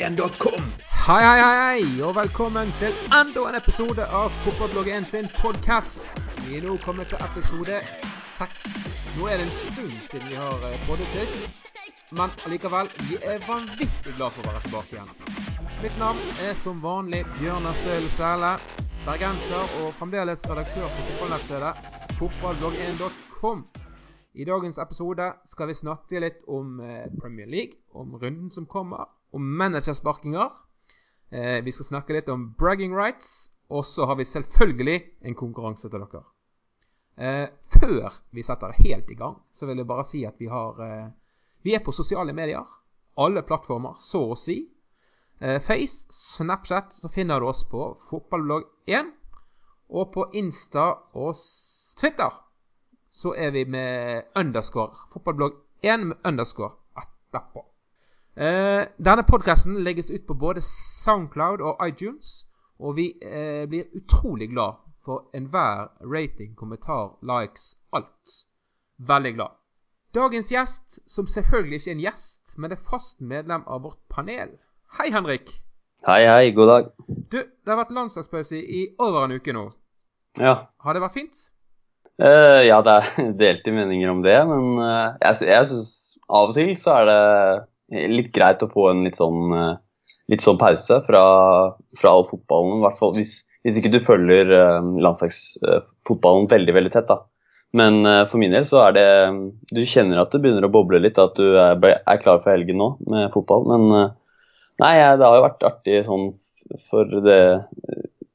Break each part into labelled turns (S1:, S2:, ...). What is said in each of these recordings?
S1: fotballblogg1.com.
S2: Hei, hei, hei, og velkommen til enda en episode av Fotballblogg1 sin podkast. Vi er nå kommet til episode seks. Nå er det en stund siden vi har eh, poddet sist, men allikevel, vi er vanvittig glad for å være tilbake igjen. Mitt navn er som vanlig Bjørn Støl Sæle, bergenser og fremdeles redaktør på fotballnettstedet fotballblogg1.com. I dagens episode skal vi snakke litt om eh, Premier League, om runden som kommer, om managersparkinger. Eh, vi skal snakke litt om bragging rights, og så har vi selvfølgelig en konkurranse til dere. Eh, før vi setter helt i gang, så vil jeg bare si at vi har Vi er på sosiale medier. Alle plattformer, så å si. Face, Snapchat, så finner du oss på Fotballblogg1. Og på Insta og Twitter så er vi med underscore. Fotballblogg 1 med underscore etterpå. Eh, denne podkasten legges ut på både Soundcloud og iTunes. Og vi eh, blir utrolig glad for enhver rating, kommentar, likes, alt. Veldig glad. Dagens gjest, som selvfølgelig ikke er en gjest, men er fast medlem av vårt panel. Hei, Henrik.
S3: Hei, hei. God dag.
S2: Du, det har vært landslagspause i over en uke nå.
S3: Ja.
S2: Har det vært fint?
S3: Uh, ja, det er delte meninger om det, men uh, jeg, jeg syns av og til så er det litt greit å få en litt sånn, uh, litt sånn pause fra, fra all fotballen. Hvert fall hvis, hvis ikke du følger landslagsfotballen veldig, veldig tett, da. Men for min del så er det Du kjenner at det begynner å boble litt, at du er, er klar for helgen nå med fotball. Men nei, det har jo vært artig sånn for det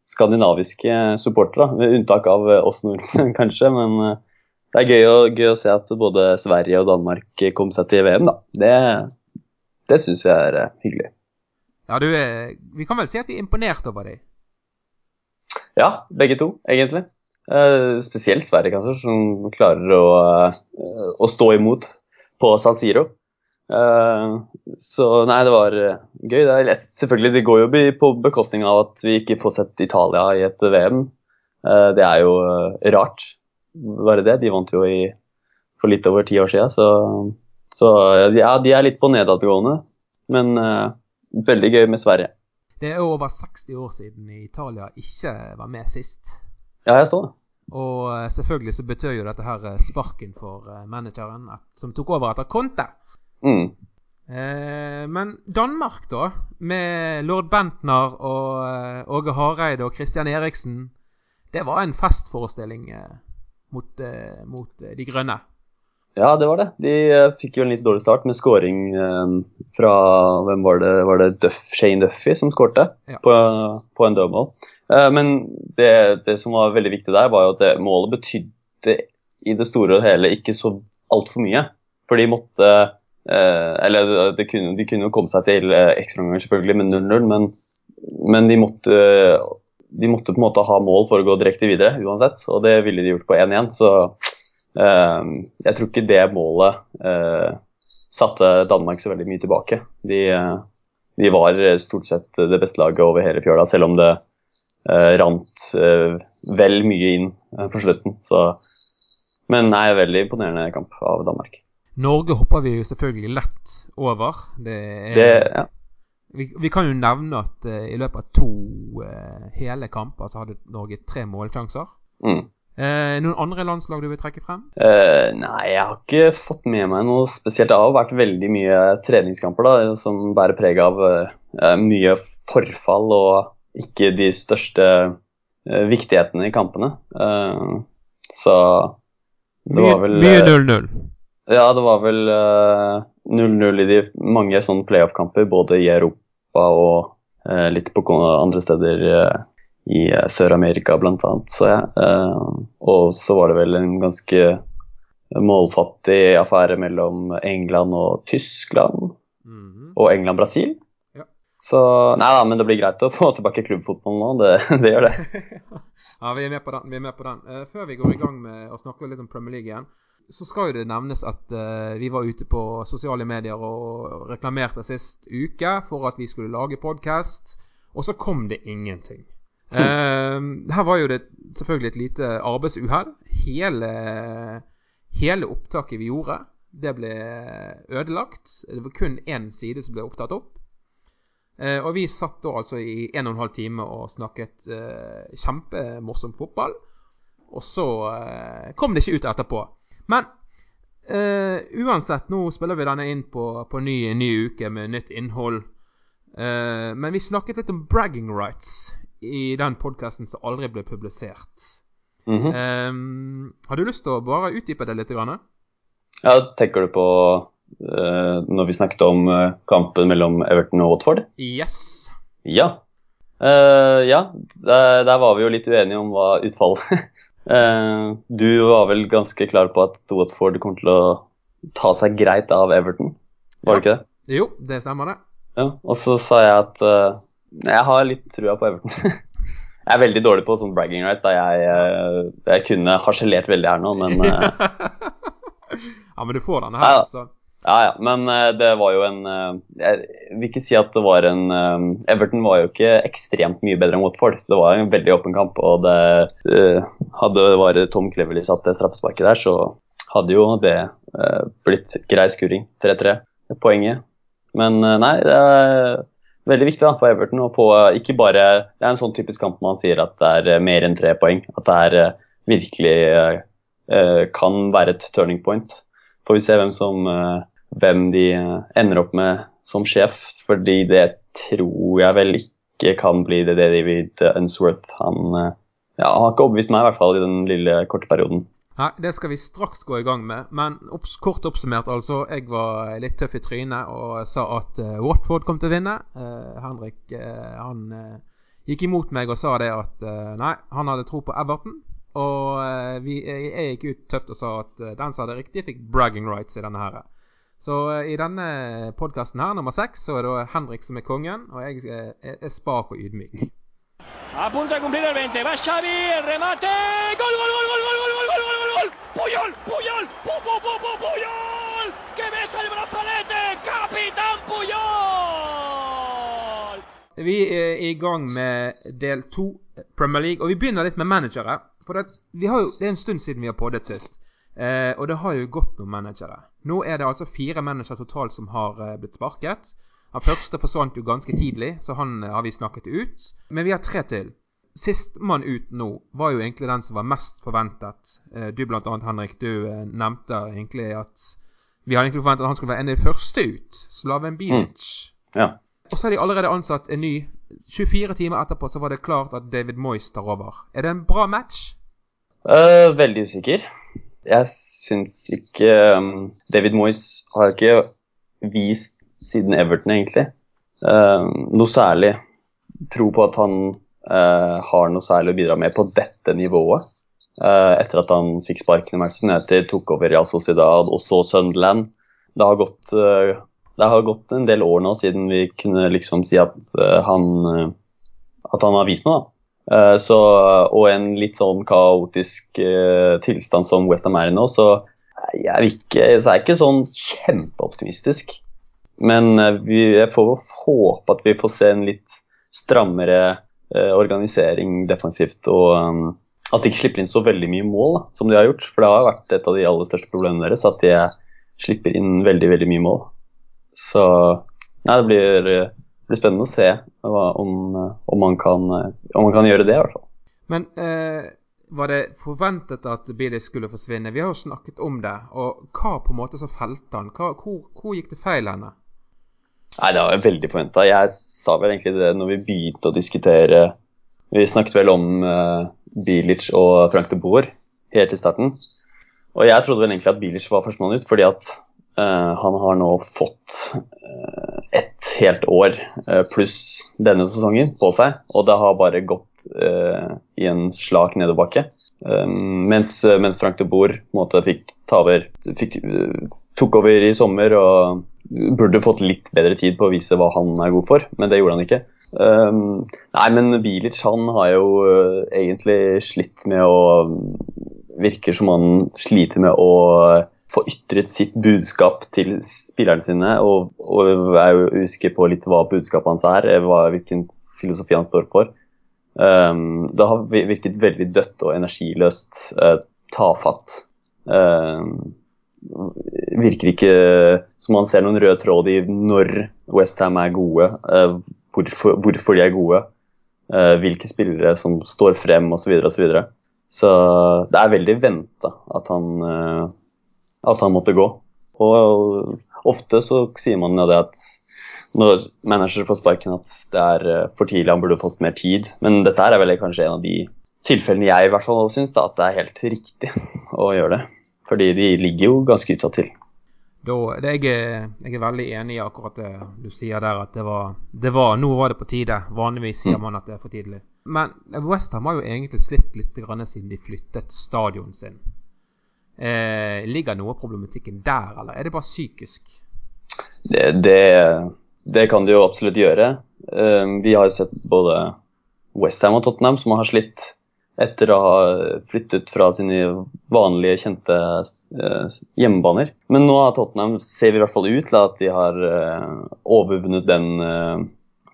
S3: skandinaviske supportere, med unntak av oss nordmenn kanskje. Men eh, det er gøy å, gøy å, se at både Sverige og Danmark kom seg til VM. da. Det, det syns jeg er eh, hyggelig.
S2: Ja, du er, Vi kan vel si at vi er imponert over dem?
S3: Ja, begge to, egentlig. Uh, spesielt Sverige, kanskje, som klarer å, å stå imot på San Siro. Uh, så nei, det var uh, gøy. Det er lett. Selvfølgelig, det går jo på bekostning av at vi ikke får sett Italia i et VM. Uh, det er jo rart, bare det. De vant jo i, for litt over ti år siden. Så, så ja, de er litt på nedadgående. Men veldig gøy med Sverige.
S2: Det er over 60 år siden Italia ikke var med sist.
S3: Ja, jeg så det.
S2: Og selvfølgelig så betød jo dette her sparken for manageren som tok over etter Conte.
S3: Mm.
S2: Eh, men Danmark, da, med lord Bentner og eh, Åge Hareide og Christian Eriksen, det var en festforestilling eh, mot, eh, mot eh, de grønne.
S3: Ja, det var det. De eh, fikk jo en litt dårlig start med scoring fra Hvem var det? Var det Duff, Shane Duffy som skårte ja. på, på, en dødmål? men det, det, som var veldig viktig der, var jo at det, målet betydde i det store og hele ikke så altfor mye. For de måtte Eh, eller de kunne, de kunne komme seg til eh, ekstraomganger selvfølgelig med 0-0, men, men de, måtte, de måtte på en måte ha mål for å gå direkte videre uansett, og det ville de gjort på 1-1. Så eh, jeg tror ikke det målet eh, satte Danmark så veldig mye tilbake. De, eh, de, var stort sett det beste laget over hele fjøla, selv om det eh, rant vel mye inn på slutten. Så, men nei, veldig imponerende kamp av Danmark.
S2: Norge hopper vi jo selvfølgelig lett over. Det er,
S3: det, ja.
S2: vi, vi, kan jo nevne at uh, i løpet av to uh, hele kamper så hadde Norge tre målsjanser.
S3: Mm.
S2: Uh, noen andre landslag du vil trekke frem?
S3: nei, jeg har ikke fått med meg noe spesielt. Det har vært veldig mye treningskamper da, som bærer preg av mye forfall og ikke de største viktighetene i kampene. så
S2: det var vel Mye 0-0.
S3: Ja, det var vel 0-0 uh, i de mange sånne playoff-kamper, både i Europa og litt på andre steder i Sør-Amerika bl.a. Så, ja. og så var det vel en ganske målfattig affære mellom England og Tyskland. Mm -hmm. Og England-Brasil.
S2: Ja.
S3: Så nei da, men det blir greit å få tilbake klubbfotballen nå. Det, det gjør det.
S2: ja, vi er med på den. Vi er med på den. før vi går i gang med å snakke litt om Premier League igjen så skal jo det nevnes at uh, vi var ute på sosiale medier og reklamerte sist uke for at vi skulle lage podkast, og så kom det ingenting. Uh, her var jo det selvfølgelig et lite arbeidsuhell. Hele, hele opptaket vi gjorde, det ble ødelagt. Det var kun én side som ble opptatt opp. Uh, og vi satt da altså i en og en halv time og snakket uh, kjempemorsom fotball. Og så uh, kom det ikke ut etterpå. Men uansett, nå spiller vi denne inn på, på ny, ny uke med nytt innhold. men vi snakket litt om bragging rights i den podkasten som aldri ble publisert. Mm -hmm. har du lyst til å bare utdype det litt? Grann?
S3: Ja, tenker du på uh, når vi snakket om uh, kampen mellom Everton og Watford?
S2: Yes.
S3: Ja. Uh, ja, der, der, var vi jo litt uenige om hva utfallet Du var vel ganske klar på at Watford kom til å ta seg greit av Everton, var ja. det ikke det?
S2: Jo, det stemmer det.
S3: Ja, Og så sa jeg at jeg har litt trua på Everton. jeg er veldig dårlig på sånn bragging rights, da jeg, jeg kunne harselert veldig her nå, men
S2: Ja, men du får denne her, altså.
S3: Ja, ja, men uh, det var jo en Jeg vil ikke si at det var en Everton var jo ikke ekstremt mye bedre enn Watford, så det var en veldig åpen kamp. Og det hadde vært Tom Cleverly satt det straffesparket der, så hadde jo det blitt grei skuring. 3-3 poenget. Men nei, det er veldig viktig da, for Everton å få ikke bare Det er en sånn typisk kamp man sier at det er mer enn tre poeng. At det er virkelig Eh, kan være et turning point. Får vi se hvem, som, eh, hvem de eh, ender opp med som sjef, fordi det tror jeg vel ikke kan bli det David Unsworth. Han, ja, har ikke overbevist meg, i hvert fall i den lille korte perioden.
S2: Nei, Det skal vi straks gå i gang med. Men opps, kort oppsummert, altså. Jeg var litt tøff i trynet og sa at uh, Watford kom til å vinne. Uh, Henrik uh, han gikk imot meg og sa det at nei, han hadde tro på Everton. Og vi, jeg gikk ut tøft og sa at den som hadde riktig, fikk bragging rights i denne her. Så i denne podkasten her, nummer seks, så er det Henrik som er kongen, og jeg er, er spak og ydmyk. A punto de cumplir el 20. Va Xavi, remate. Gol, gol, gol, gol, gol, gol, Puyol! Puyol, Puyol, pu, pu, pu, pu, Puyol. Que besa el brazalete. Capitán Puyol. Vi er i gang med del to Premier League, og vi begynner litt med managere. For det, jo, det, er en stund siden vi har poddet sist. Eh, og det har jo gått noen managere. Nå er det altså fire managere totalt som har eh, blitt sparket. Han første forsvant jo ganske tidlig, så han eh, har vi snakket ut. Men vi har tre til. Sistemann ut nå var jo egentlig den som var mest forventet. Eh, du blant annet, Henrik, du eh, nevnte egentlig at vi hadde egentlig forventet at han skulle være en av de første ut. Slaven Bilic.
S3: Mm. Ja.
S2: Og så har de allerede ansatt en ny 24 timer etterpå så var det klart at David Moyes tar over. Er det en bra match?
S3: Uh, veldig usikker. Jeg syns ikke um, David Moyes har ikke vist siden Everton, egentlig, uh, noe særlig tro på at han har noe særlig å bidra med på dette nivået. etter at han fikk sparken i Manchester United, tok over Real Sociedad og så Sunderland. Det har gått det har gått en del år nå siden vi kunne liksom si at han, at han har vist noe. Så, og en litt sånn kaotisk tilstand som Westham er i nå, så jeg er, ikke, så er jeg ikke sånn kjempeoptimistisk. Men vi, jeg får håpe at vi får se en litt strammere organisering defensivt. og um, at de ikke slipper inn så veldig mye mål da, som de har gjort. For det har vært et av de aller største problemene deres at de slipper inn veldig veldig mye mål. Så nei, det blir, blir, spennende å se om, om, man kan, om, man kan, gjøre det, i hvert fall.
S2: Men eh, var det forventet at Billy skulle forsvinne? Vi har jo snakket om det. Og hva på en måte så felte han? Hva, hvor, hvor, gikk det feil henne?
S3: Nei, Det var veldig forventa. Jeg sa vel egentlig det når vi begynte å diskutere Vi snakket vel om uh, Bilic og Frank de Boer helt i starten. Og jeg trodde vel egentlig at Bilic var førstemann ut, fordi at uh, han har nå fått uh, ett helt år uh, pluss denne sesongen på seg, og det har bare gått i en slak nedoverbakke. mens, mens, Frank de Boer fikk ta over fikk, tok over i sommer og burde fått litt bedre tid på å vise hva han er god for, men det gjorde han ikke. Um, nei, men Bilic han har jo uh, egentlig slitt med å Virker som han sliter med å få ytret sitt budskap til spillerne sine. Og, og er jo på litt hva budskapet hans er, eh, hva, hvilken filosofi han står for. Um, det har virket veldig dødt og energiløst, uh, tafatt. Um, virker ikke som man ser noen rød tråd i når Westham er gode. Uh, hvorfor, hvorfor, de er gode. Uh, hvilke spillere som står frem osv. Så, videre, og så, videre. så det er veldig venta at, uh, at han måtte gå. Og ofte så sier man jo det at når manager får sparken at det er for tidlig, han burde fått mer tid. Men dette er vel kanskje en av de tilfellene jeg i hvert fall syns at det er helt riktig å gjøre det. Fordi de ligger jo ganske utsatt til.
S2: Da, det, jeg, er, jeg, er, veldig enig i akkurat det du sier der, at det var, det var Nå var det på tide. Vanligvis sier mm. man at det er for tidlig. Men Westham har jo egentlig slitt litt siden de flyttet stadion sin. Eh, ligger noe av problematikken der, eller er det bare psykisk?
S3: Det, det, det kan det jo absolutt gjøre. Eh, vi har sett både Westham og Tottenham som har slitt etter å ha flyttet fra sine vanlige, kjente uh, hjemmebaner. Men nå har Tottenham ser i hvert fall ut til at de har uh, overvunnet den uh,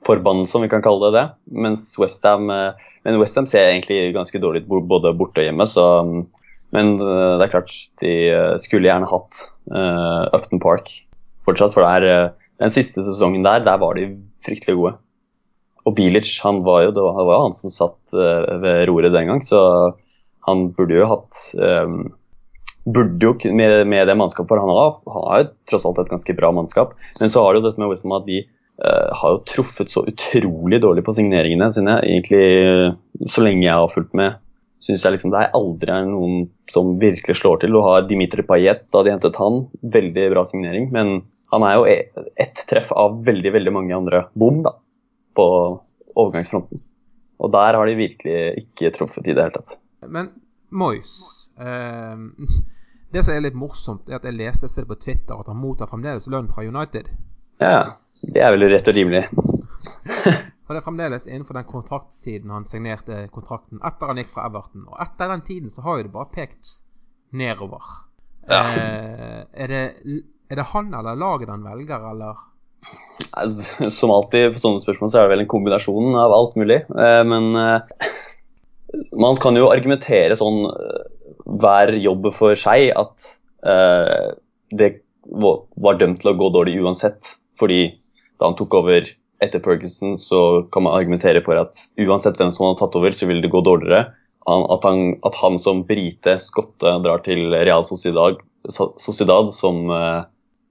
S3: forbannelsen, om vi kan kalle det det. Mens Westham Men Westham ser egentlig ganske dårlig ut både borte og hjemme, så Men det er klart, de skulle gjerne hatt Upton Park fortsatt, for det er den siste sesongen der, der var de fryktelig gode. Og Bilic han var jo, det var, det var han som satt uh, ved roret den gang, så han burde jo hatt um, Burde jo med, med det mannskapet, han har, han har jo tross alt et ganske bra mannskap. Men så har jo dette med Westham at de uh, har jo truffet så utrolig dårlig på signeringene sine. Egentlig så lenge jeg har fulgt med, syns jeg liksom det er aldri er noen som virkelig slår til. Du har Dimitri Payet, da de hentet han. Veldig bra signering. Men han er jo e, ett treff av veldig, veldig mange andre bom, da på overgangsfronten. Og der har de virkelig ikke truffet i det hele tatt.
S2: Men Moyes eh, Det som er litt morsomt, er at jeg leste et sted på Twitter at han mottar fremdeles lønn fra United.
S3: Ja, det er vel rett og rimelig.
S2: For det er fremdeles innenfor den kontraktstiden han signerte kontrakten etter han gikk fra Everton. Og etter den tiden så har jo det bare pekt nedover. Ja. Eh, er, det, er det han eller laget han velger, eller?
S3: Altså, som alltid på sånne spørsmål så er det vel en kombinasjon av alt mulig. Eh, men eh, man kan jo argumentere sånn eh, hver jobb for seg at det var dømt til å gå dårlig uansett. Fordi da han tok over etter Perkinson, så kan man argumentere for at uansett hvem som har tatt over, så vil det gå dårligere. At han, at han som brite, skotte, drar til Real Sociedad, Sociedad som Eh,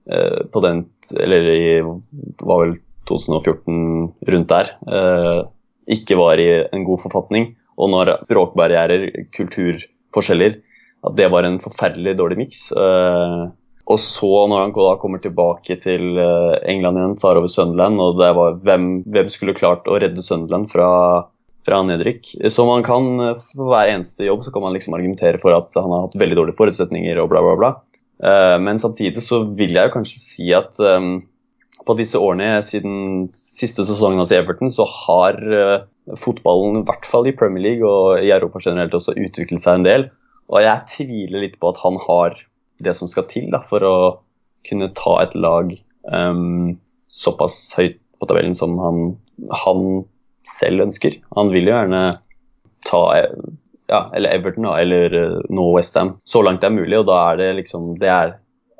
S3: på den Eller i var vel 2014 rundt der. Eh, ikke var i en god forfatning. Og når språkbarrierer, kulturforskjeller, at det var en forferdelig dårlig miks. Eh, og så, når han da kommer tilbake til England igjen, tar over Sunderland, og det var hvem, hvem skulle klart å redde Sunderland fra, fra nedrykk. Så man kan, for hver eneste jobb så kan man liksom argumentere for at han har hatt veldig dårlige forutsetninger og bla, bla, bla. Eh, men samtidig så vil jeg jo kanskje si at um, på disse årene siden siste sesongen hos Everton, så har uh, fotballen, i hvert fall i Premier League og i Europa generelt, også utviklet seg en del. Og jeg tviler litt på at han har det som skal til da, for å kunne ta et lag um, såpass høyt på tabellen som han, han selv ønsker. Han vil jo gjerne ta ja, eller Everton da, eller uh, nå Westham, så langt det er mulig. Og da er det liksom det er,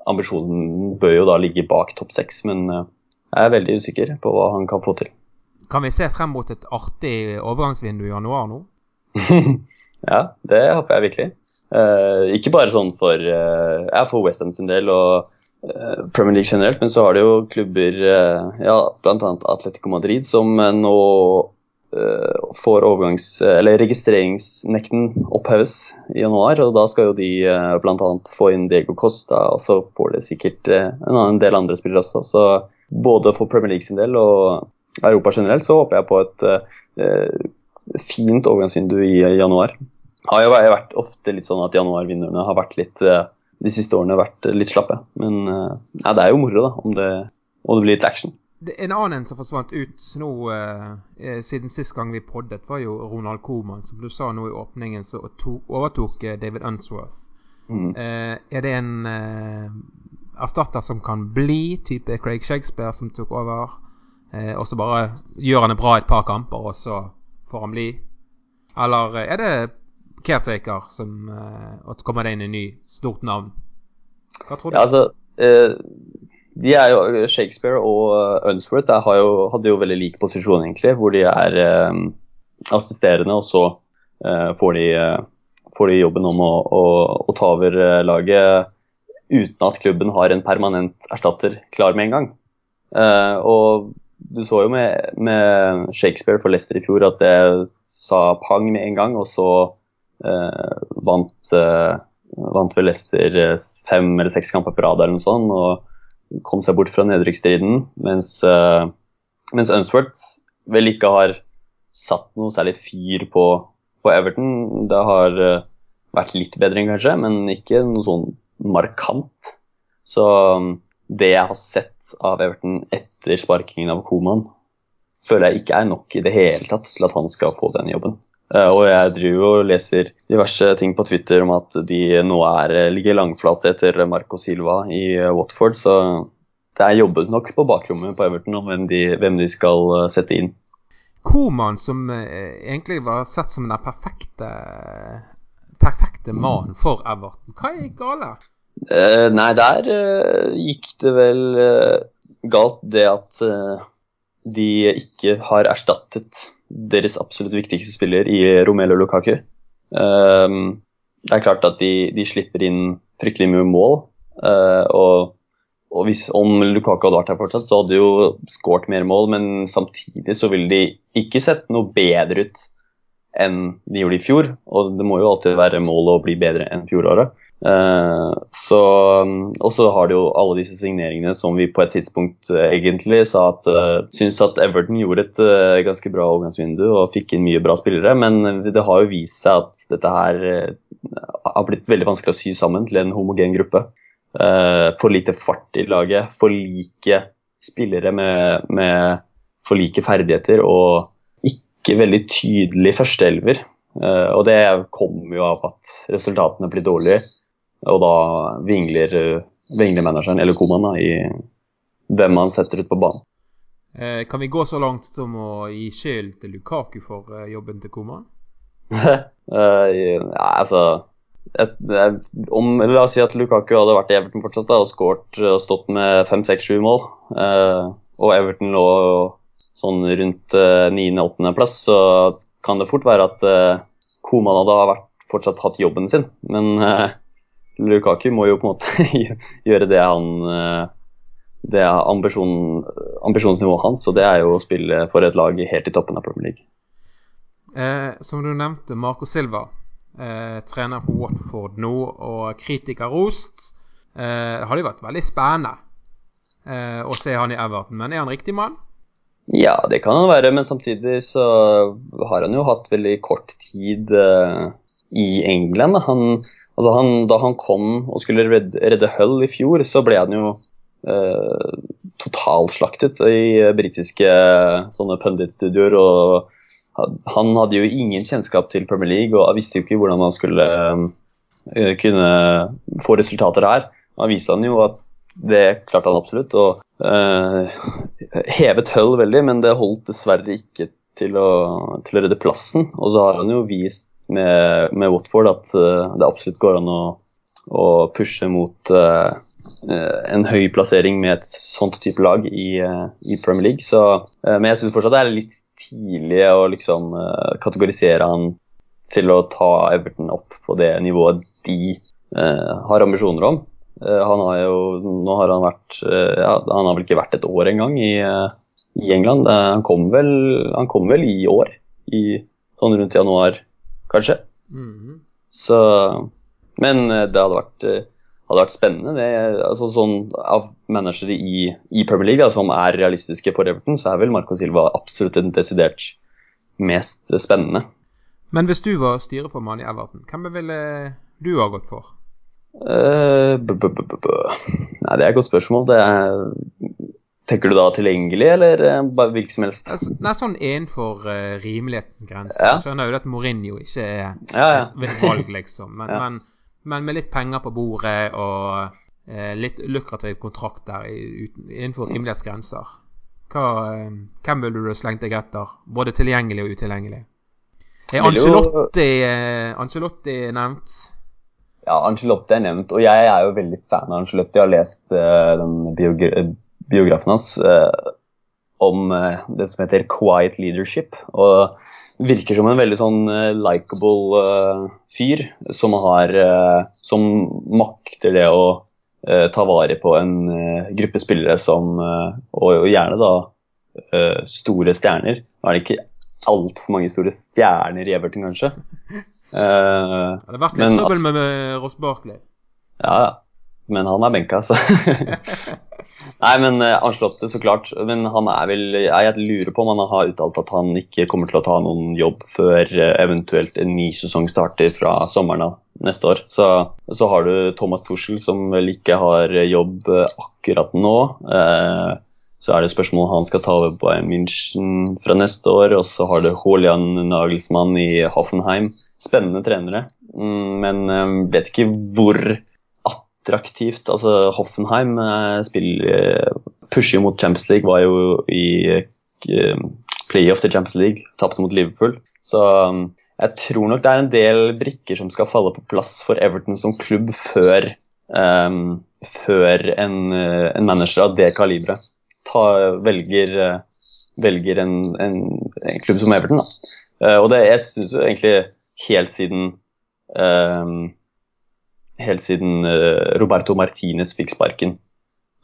S3: Ambisjonen bør jo da ligge bak topp seks, men uh, jeg er veldig usikker på hva han kan få til.
S2: Kan vi se frem mot et artig overgangsvindu i januar nå?
S3: ja, det håper jeg virkelig. Uh, ikke bare sånn for, uh, for Westham sin del og uh, Premier League generelt, men så har det jo klubber, uh, ja, bl.a. Atletico Madrid, som nå Eh, får overgangs- eller registreringsnekten oppheves i januar. og Da skal jo de eh, bl.a. få inn Diego Costa, og så får de sikkert eh, en del andre spillere også. Så både for Premier League sin del og Europa generelt så håper jeg på et fint overgangsvindu i januar. Har jo vært ofte litt sånn at januarvinnerne har vært litt de siste årene vært litt slappe. Men ja, det er jo moro, da, om det, om det blir litt action.
S2: En annen som forsvant ut nå eh, eh, siden sist gang vi poddet, var jo Ronald Coman. Som du sa nå i åpningen, så overtok eh, David Unsworth. Mm. Eh, er det en eh, erstatter som kan bli type Craig Shakespeare som tok over? Eh, og så bare gjør han det bra et par kamper, og så får han bli? Eller er det caretaker som eh, kommer det inn en ny, stort navn?
S3: Hva tror du? Ja, altså de er jo, Shakespeare og Unsworth jo, hadde jo veldig lik posisjon, egentlig, hvor de er eh, assisterende, og så eh, får, de, får, de, jobben om å, å, å, ta over laget uten at klubben har en permanent erstatter klar med en gang. Eh, og du så jo med, med, Shakespeare for Leicester i fjor at det sa pang med en gang, og så eh, vant, eh, vant vel Leicester eh, fem eller seks kamper på rad eller noe sånt, og kom seg bort fra nedrykksstriden. Mens, eh, mens Unsworth vel ikke har satt noe særlig fyr på, på Everton. Det har eh, vært litt bedring, kanskje, men ikke noe sånn markant. Så det jeg har sett av Everton etter sparkingen av Koman, føler jeg ikke er nok i det hele tatt til at han skal få den jobben. Uh, og jeg driver og leser diverse ting på Twitter om at de nå er, eh, ligger langflate etter Marco Silva i uh, Watford, så det er jobbet nok på bakrommet på Everton om hvem de, hvem de skal sette inn.
S2: Koman, som egentlig var sett som den perfekte perfekte mannen for Everton, hva gikk galt?
S3: Uh, nei, der uh, gikk det vel uh, galt det at de ikke har erstattet deres absolutt viktigste spiller i Romelu Lukaku. det er klart at de, de, slipper inn fryktelig mye mål. og, og hvis, om Lukaku hadde vært her fortsatt, så hadde de jo skåret mer mål, men samtidig så ville de ikke sett noe bedre ut enn de gjorde i fjor. Og det må jo alltid være målet å bli bedre enn fjoråret. Uh, og så har du jo alle disse signeringene som vi på et tidspunkt uh, egentlig sa at uh, syns at Everton gjorde et ganske bra overgangsvindu og fikk inn mye bra spillere, men det har jo vist seg at dette her har blitt veldig vanskelig å sy sammen til en homogen gruppe. for lite fart i laget, for like spillere med, med for like ferdigheter og ikke veldig tydelig førsteelver. og det kommer jo av at resultatene blir dårlige. Og da vingler, vingler manageren, eller komaen, i hvem han setter ut på banen.
S2: Eh, kan vi gå så langt som å gi skyld til Lukaku for eh, jobben til komaen?
S3: eh, ja, altså et, et, om, La oss si at Lukaku hadde vært i Everton fortsatt da, og skåret og stått med fem, seks, sju mål, eh, og Everton lå sånn rundt eh, niende-åttendeplass, så kan det fort være at eh, Koman hadde vært, fortsatt hatt jobben sin. Men Lukaku må jo på en måte gjøre det han eh, Det er ambisjon, ambisjonsnivået hans, og det er jo å spille for et lag helt i toppen av Premier League.
S2: Eh, som du nevnte, Marco Silva, eh, trener for Watford nå, og kritiker rost. Eh, det hadde jo vært veldig spennende eh, å se han i Everton, men er han riktig mann?
S3: Ja, det kan han være, men samtidig så har han jo hatt veldig kort tid eh, i England. Han Altså han, da han kom og skulle redde, redde Hull i fjor, så ble han jo eh, totalslaktet i britiske sånne punditstudioer. og Han hadde jo ingen kjennskap til Premier League og visste jo ikke hvordan han skulle eh, kunne få resultater her. Han viste han jo at det klarte han absolutt. og eh, Hevet Hull veldig, men det holdt dessverre ikke til å, til å redde plassen. Og så har han jo vist med, med Watford at uh, det absolutt går an å, å pushe mot uh, en høy plassering med et sånt type lag i, uh, i Premier League. Så, men jeg syns fortsatt det er litt tidlig å liksom kategorisere han til å ta Everton opp på det nivået de har ambisjoner om. han har jo Nå har han vært ja, Han har vel ikke vært et år engang i, i England. han kom, vel, han kom vel i år, i sånn rundt januar kanskje. Mm -hmm. Så Men eh, det hadde vært, eh, hadde vært spennende. Det, altså sånn Av managere i, i, Premier League da, som er realistiske for Everton, så er vel Marco Silva absolutt den desidert mest spennende.
S2: Men hvis du var styreformann i Everton, hvem ville du ha gått for?
S3: Uh, Nei, det er et godt spørsmål. Det er Tenker du da tilgjengelig, eller eh, bare hvilken som helst?
S2: Altså, nei, sånn innenfor uh, rimelighetens grense. Ja. Skjønner jo at Mourinho ikke er
S3: ja, ja.
S2: et valg, liksom. Men, men, men, med litt penger på bordet og uh, litt lukrativ kontrakt der innenfor rimelighetens grenser, hva, uh, hvem ville du slengt deg etter? Både tilgjengelig og utilgjengelig? Er Ancelotti, Angelotti nevnt?
S3: ja, Angelotti er nevnt, og jeg er jo veldig fan av Angelotti. Jeg har lest den biogra biografen hans uh, om uh, det som heter Quiet Leadership. og Virker som en veldig sånn uh, likeable fyr som har Som makter det å ta vare på en gruppe spillere som Og, gjerne da store stjerner. Nå er det ikke altfor mange store stjerner i Everton, kanskje.
S2: Uh, det har vært litt trøbbel med, med Ross Barkley.
S3: Ja, ja. Men han er benka, altså. Nei, men uh, det, så klart. Men han er vel Jeg lurer på om han har uttalt at han ikke kommer til å ta noen jobb før uh, eventuelt en ny sesong starter fra sommeren av neste år. Så, så har du Thomas Tuschel, som vel ikke har jobb akkurat nå. Så er det spørsmål om han skal ta over Bayern München fra neste år. Og så har du Holian Nagelsmann i Hoffenheim. Spennende trenere, mm, men eh, vet ikke hvor attraktivt Altså, Hoffenheim eh, spiller eh, pusher jo mot Champions League, var jo i playoff til Champions League, tapte mot Liverpool. Så jeg tror nok det er en del brikker som skal falle på plass for Everton som klubb før, um, før en, en, manager av det kaliberet velger, velger en, en, en, klubb som Everton. Da. og det, jeg syns jo egentlig helt siden uh, Helt siden uh, Roberto Martinez fikk sparken.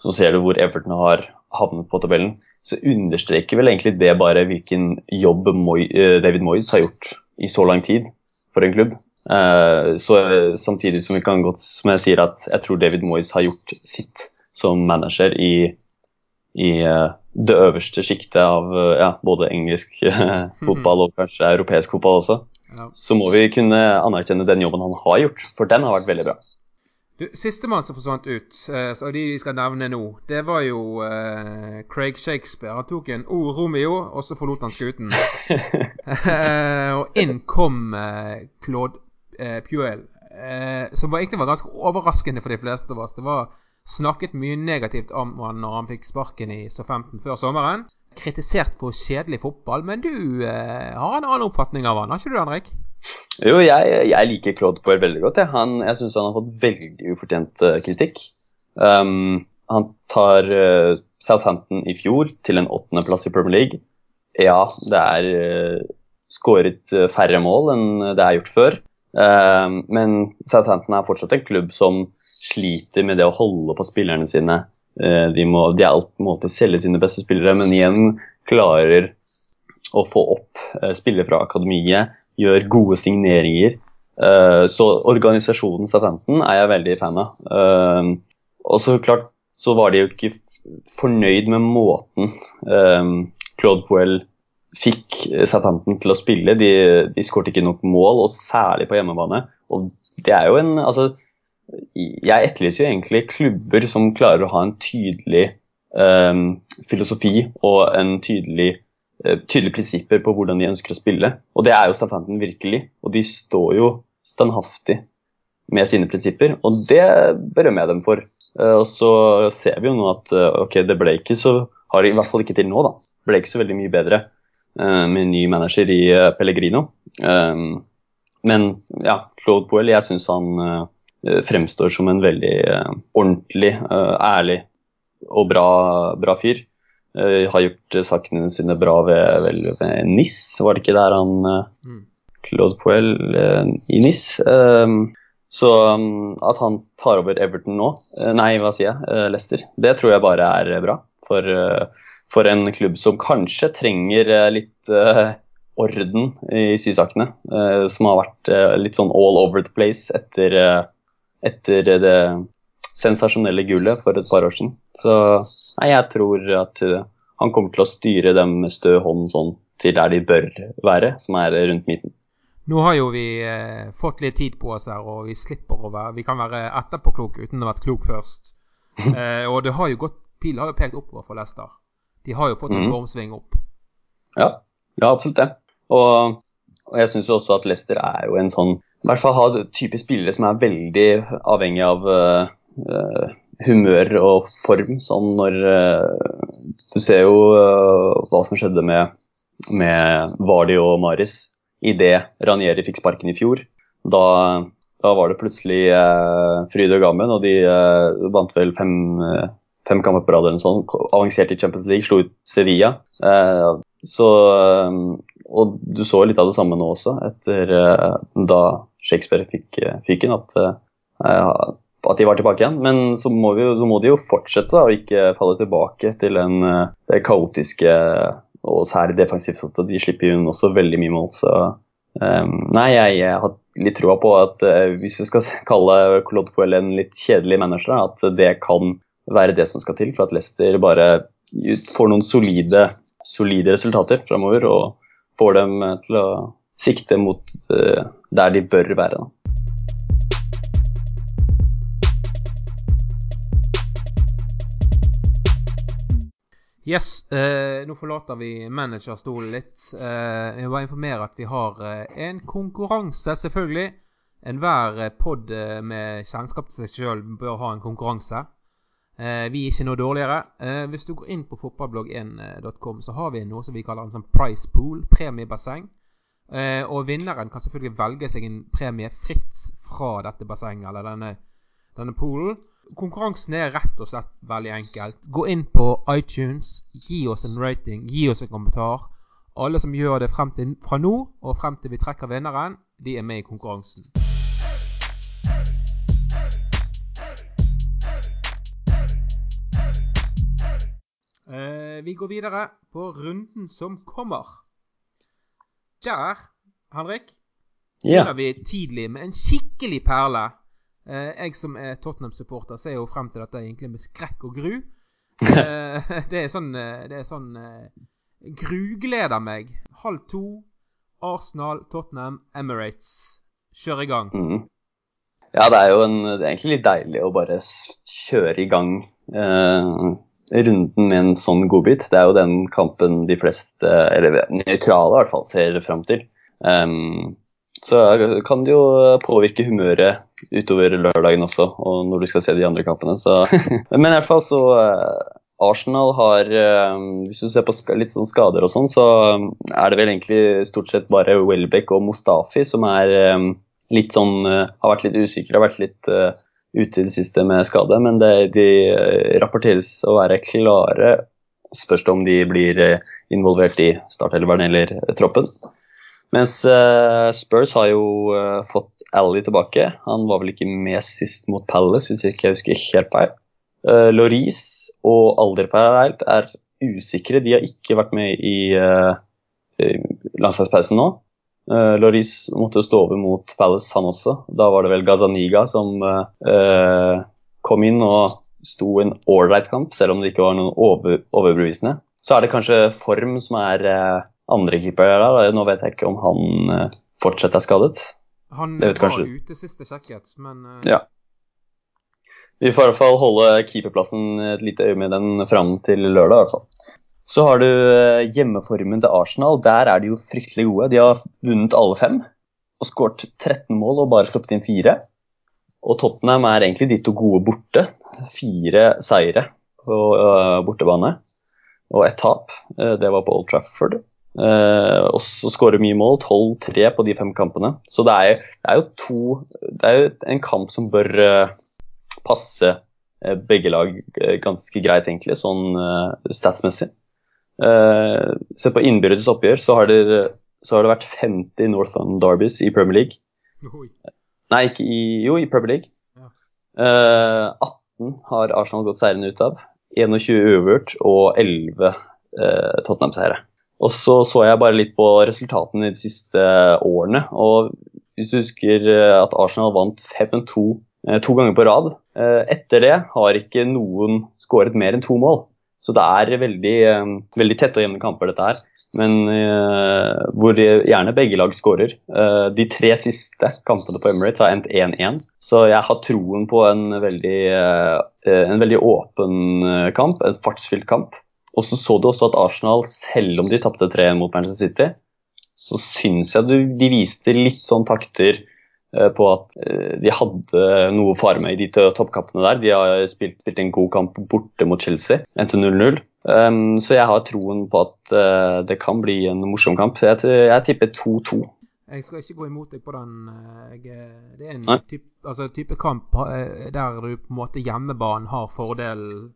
S3: Så ser du hvor Everton har havnet på tabellen. Så understreker vel egentlig det bare hvilken jobb uh, David Moyes har gjort i så lang tid for en klubb. Uh, så Samtidig som vi kan godt som jeg sier at jeg tror David Moyes har gjort sitt som manager i, i det øverste sjiktet av ja, både engelsk fotball og kanskje europeisk fotball også ja. så må vi kunne anerkjenne den jobben han har gjort, for den har vært veldig bra.
S2: Sistemann som forsvant ut, uh, av de vi skal nevne nå, det var jo uh, Craig Shakespeare. Han tok en O Romeo, og så forlot han skuten. uh, og inn kom Claude Puel, som var, egentlig var ganske overraskende for de fleste av oss. Det var snakket mye negativt om han når han fikk sparken i så 15 før sommeren kritisert for kjedelig fotball, men du eh, har en annen oppfatning av han, har ikke du Henrik?
S3: Jo, jeg, jeg liker Claude Poir veldig godt. Jeg, han, jeg syns han har fått veldig ufortjent uh, kritikk. Um, han tar uh, Southampton i fjor til en åttendeplass i Premier League. Ja, det er uh, skåret færre mål enn det er gjort før. um, men Southampton er fortsatt en klubb som sliter med det å holde på spillerne sine Eh, de, må, de alltid måte selge sine beste spillere, men igjen klarer å få opp eh, spillere fra akademiet, gjør gode signeringer. Eh, så organisasjonen Southampton er jeg veldig fan av. Og så klart så var de jo ikke fornøyd med måten Claude Poel fikk Southampton til å spille. De, de skåret ikke nok mål, og særlig på hjemmebane. Og det er jo en altså, jeg etterlyser jo egentlig klubber som klarer å ha en tydelig um, filosofi og en tydelig, uh, tydelige prinsipper på hvordan de ønsker å spille. Og det er jo Southampton virkelig. Og de står jo standhaftig med sine prinsipper, og det berømmer jeg dem for. Uh, og så ser vi jo nå at uh, ok, det ble ikke så har i hvert fall ikke til nå, da. Ble ikke så veldig mye bedre med en ny manager i Pellegrino. Um, men ja, Claude Poel, jeg syns han Eh, fremstår som en veldig eh, ordentlig, eh, ærlig og bra, bra fyr. har gjort sakene sine bra ved, vel, ved NIS, var det ikke der han mm. Claude Poel i NIS? Så um, at han tar over Everton nå, nei, hva sier jeg, Leicester, det tror jeg bare er bra. For, for en klubb som kanskje trenger litt orden i sysakene. Som har vært litt sånn all over the place etter etter det sensasjonelle gullet for et par år siden. Så nei, jeg tror at uh, han kommer til å styre dem med stø hånd sånn til der de bør være, som er rundt midten.
S2: Nå har jo vi eh, fått litt tid på oss her, og vi slipper å være Vi kan være etterpåklok uten å ha vært klok først. eh, og det har jo gått Pilen har jo pekt oppover for Leicester. De har jo fått en formsving opp.
S3: Ja, ja absolutt det. Og, og jeg syns også at Leicester er jo en sånn i hvert fall ha type spillere som er veldig avhengig av uh, humør og form. Sånn når uh, Du ser jo uh, hva som skjedde med, med Vardi og Maris idet Ranieri fikk sparken i fjor. Da, da var det plutselig fryd og gammen, og de vant vel fem, fem kamper på rad eller noe sånt. Avanserte i Champions League, slo ut Sevilla. Så, og du så litt av det samme nå også, etter da Shakespeare fikk fyken, at, at, de var tilbake igjen. Men så må, vi, så må de jo fortsette da, og ikke falle tilbake til den, det kaotiske og særlig defensivt. De slipper jo også veldig mye mål. så Um, nei, jeg, jeg, har litt troa på at uh, hvis vi skal kalle Claude Puel en litt kjedelig manager, at det kan være det som skal til for at Leicester bare får noen solide, solide resultater framover og får dem til å sikte mot uh, der de bør være.
S2: Yes, eh, nå forlater vi managerstolen litt. Eh, jeg bare informere at vi har eh, en konkurranse, selvfølgelig. Enhver eh, pod eh, med kjennskap til seg sjøl bør ha en konkurranse. Eh, vi er ikke noe dårligere. hvis du går inn på fotballblogg1.com, så har vi noe som vi kaller en sånn price pool, premiebasseng. Og vinneren kan selvfølgelig velge seg en premie fritt fra dette bassenget eller denne, denne poolen. Konkurransen er rett og slett veldig enkelt. Gå inn på iTunes, gi oss en rating, gi oss en kommentar. Alle som gjør det frem til, fra nå og frem til vi trekker vinneren, de er med i konkurransen. Eh, vi går videre på runden som kommer. Der, Henrik, ja. begynner vi tidlig med en skikkelig perle. Eh, jeg som er Tottenham-supporter, ser jo frem til dette egentlig med skrekk og gru. Eh, det er sånn, eh, det er sånn Grugleder meg. Halv to, Arsenal, Tottenham, Emirates. Kjør i gang. Mm.
S3: Ja, det er jo en, det er egentlig litt deilig å bare kjøre i gang eh, runden med en sånn godbit. Det er jo den kampen de fleste, eller nøytrale i hvert fall, ser fram til. Um, så kan det jo påvirke humøret utover lørdagen også, og når du skal se de andre kampene. Så. Men i hvert fall så uh, Arsenal har uh, Hvis du ser på litt sånn skader og sånn, så um, er det vel egentlig stort sett bare Welbeck og Mustafi som er um, litt sånn uh, Har vært litt usikre, har vært litt ute i det siste med skade. Men det, de rapporteres å være klare. Spørs det om de blir involvert i startelveren eller troppen. Mens Spurs har jo fått Ally tilbake. Han var vel ikke med sist mot Palace, hvis jeg ikke husker helt feil. Uh, Loris og Alderpeilt er usikre. De har ikke vært med i uh, landslagspausen nå. Uh, Loris måtte stå over mot Palace, han også. Da var det vel Gazaniga som kom inn og sto en ålreit kamp, selv om det ikke var noen over, overbevisende. Så er det kanskje form som er andre keeper der. Nå vet jeg ikke om han uh, fortsatt er skadet.
S2: Han var kanskje... ute siste sjekket, men uh...
S3: Ja. Vi får i hvert fall holde keeperplassen et lite øye med den fram til lørdag. altså. Så har du uh, hjemmeformen til Arsenal. Der er de jo fryktelig gode. De har vunnet alle fem og skåret 13 mål og bare sluppet inn fire. Og Tottenham er egentlig de to gode borte. Fire seire på bortebane og ett tap. det var på Old Trafford. Uh, og så skårer mye mål. 12-3 på de fem kampene. Så det er, det er, jo to Det er jo en kamp som bør uh, passe uh, begge lag ganske greit, egentlig, sånn statsmessig. Se på innbyrdes oppgjør, så har, det, så har det vært 50 Northland Derbies i Premier League. Oi. Nei, ikke i Jo, i Premier League. Ja. 18 har Arsenal gått seirende ut av. 21 uavgjort og 11 Tottenham-seire. Og så så jeg bare litt på resultatene de siste årene. og Hvis du husker eh, at Arsenal vant 5-2 eh, to ganger på rad. Eh, etter det har ikke noen skåret mer enn to mål. Så det er veldig, veldig tette og jevne kamper, dette her. Men uh, hvor gjerne begge lag skårer. Uh, de tre siste kampene på Emirates har endt 1-1. Så jeg har troen på en veldig, uh, en veldig åpen kamp, en fartsfylt kamp. Og så så du også at Arsenal, selv om de tapte 3 mot Manchester City, så syns jeg de viste litt sånn takter eh, på at eh, de hadde noe å fare med i de toppkampene der. De har spilt, spilt, en god kamp borte mot Chelsea, endte 0-0. Um, så jeg har troen på at uh, det kan bli en morsom kamp. Jeg, jeg tipper 2-2.
S2: Jeg skal ikke gå imot deg på den. Jeg, det er en type, altså, type kamp der du på en måte hjemmebanen har fordelen,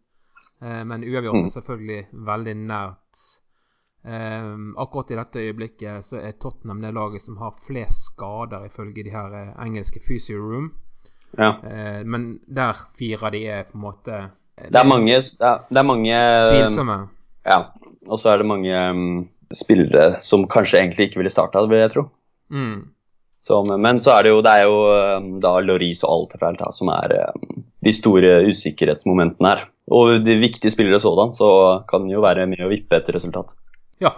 S2: men uavgjort er mm. selvfølgelig veldig nært Um, akkurat i dette øyeblikket så er Tottenham det laget som har flest skader, ifølge de her uh, engelske Physio Room.
S3: Ja.
S2: Uh, men der fire de er på en måte
S3: uh, Det er mange, det er, mange
S2: Tvilsomme.
S3: Ja. Og så er det mange um, spillere som kanskje egentlig ikke ville starta, vil jeg tro.
S2: Mm.
S3: Som, men så er det jo, det er jo um, da Loris og Alterfeld som er um, de store usikkerhetsmomentene her. Og de viktige spillere sådan, så kan jo være med å vippe et resultat.
S2: Ja.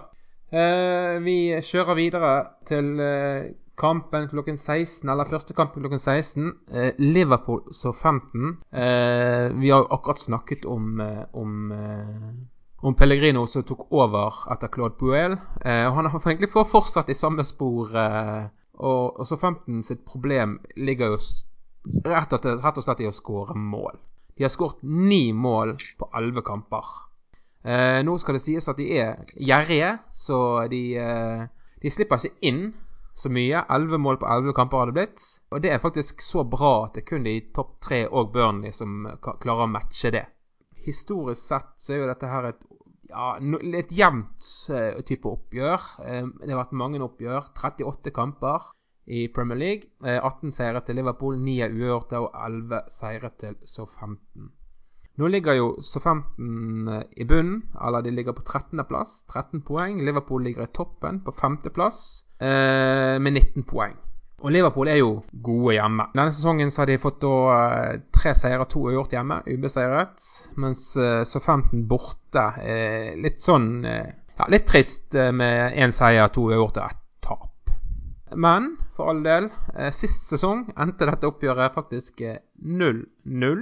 S2: Eh, vi kjører videre til eh, kampen klokken 16, eller første kampen klokken 16. Eh, Liverpool så 15. Eh, vi har jo akkurat snakket om, eh, om, eh, om Pellegrino som tok over etter Claude Puel. og han har egentlig fortsatt i samme spor. og, og så 15 sitt problem ligger jo rett og, rett og slett i å skåre mål. De har skåret ni mål på elleve kamper. Eh, nå skal det sies at de er gjerrige, så de, eh, de slipper ikke inn så mye. Elleve mål på elleve kamper har det blitt. Og det er faktisk så bra at det er kun de topp tre og Burnley som klarer å matche det. Historisk sett så er jo dette her et ja, litt jevnt uh, type oppgjør. Uh, det har vært mange oppgjør. 38 kamper i Premier League. Uh, 18 seire til Liverpool, 9 uavgjorte og 11 seire til så 15. Nå ligger jo Så-15 eh, i bunnen, eller de ligger på 13.-plass, 13 poeng. Liverpool ligger i toppen på 5.-plass eh, med 19 poeng. Og Liverpool er jo gode hjemme. Denne sesongen så har de fått da eh, tre seire to uavgjort hjemme, ubeseiret. Mens eh, Så-15 borte er litt sånn eh, Ja, litt trist med én seier, to uavgjort og ett tap. Men for all del, sist sesong endte dette oppgjøret faktisk 0-0.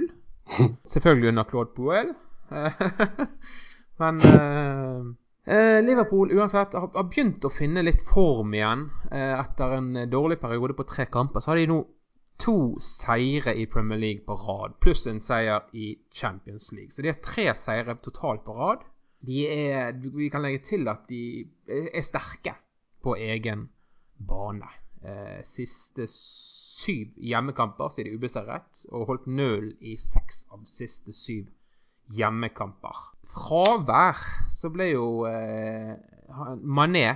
S2: Selvfølgelig under Claude Puel. Men eh, Liverpool uansett har, har, begynt å finne litt form igjen. Eh, etter en dårlig periode på tre kamper, så har de nå to seire i Premier League på rad, pluss en seier i Champions League. Så de har tre seire totalt på rad. De er, vi kan legge til at de er sterke på egen bane. Eh, siste syv hjemmekamper siden de ubeseiret, og holdt null i seks av siste syv hjemmekamper. Fravær så ble jo eh, Mané